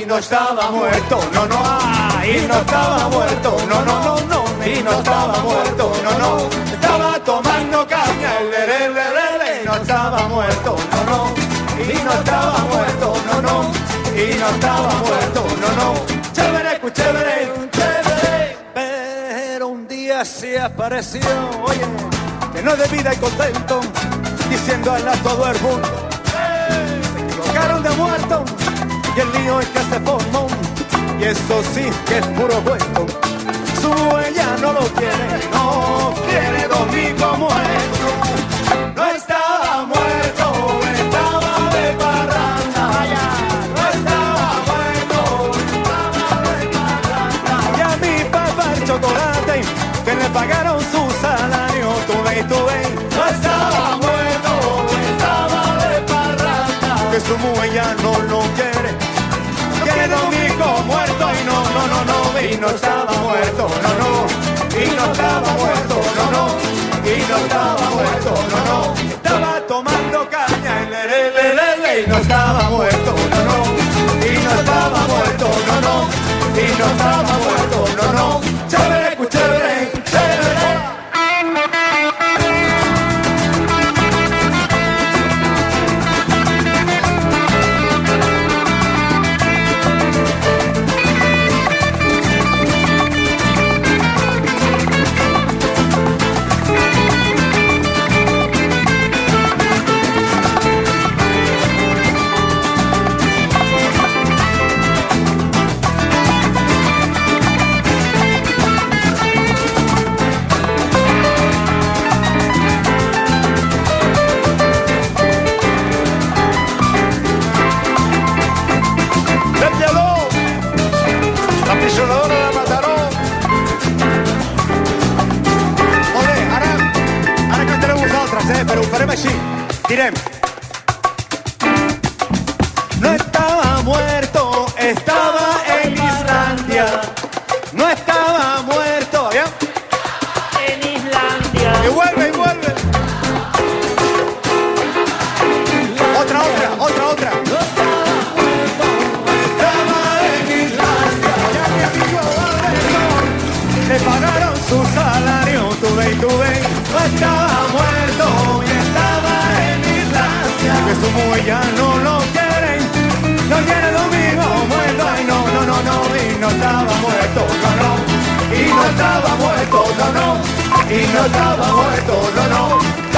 Y no estaba muerto, no, no, ah, y no estaba muerto, no, no, no, no, y no estaba muerto, no, no, estaba tomando caña, el le, le, le, le, le, y no estaba muerto, no, no, y no estaba muerto, no, no, y no estaba muerto, no, no, chévere, chévere, chévere, pero un día se apareció, oye, que no de vida y contento, diciéndole a todo el mundo, "Eh, se equivocaron de muerto, el lío es que se formó, y eso sí que es puro cuento, su huella no lo tiene, no quiere domingo muerto, no estaba muerto, estaba de parranda, no estaba muerto, estaba de parranda, y a mi papá el chocolate, que le pagaron su salario, tuve y tuve, no estaba muerto, estaba de parranda, que su huella no lo y no estaba muerto, no, no, y no estaba muerto, no, no, y no estaba muerto, no, no, estaba tomando caña, y le, le, y no estaba muerto, no, no, y no estaba muerto, no, no, y no estaba muerto, no, no, chévere, chévere. No estaba muerto, estaba en Islandia. Y no estaba muerto, no, no, y no estaba muerto, no, no, y no estaba muerto, no, no.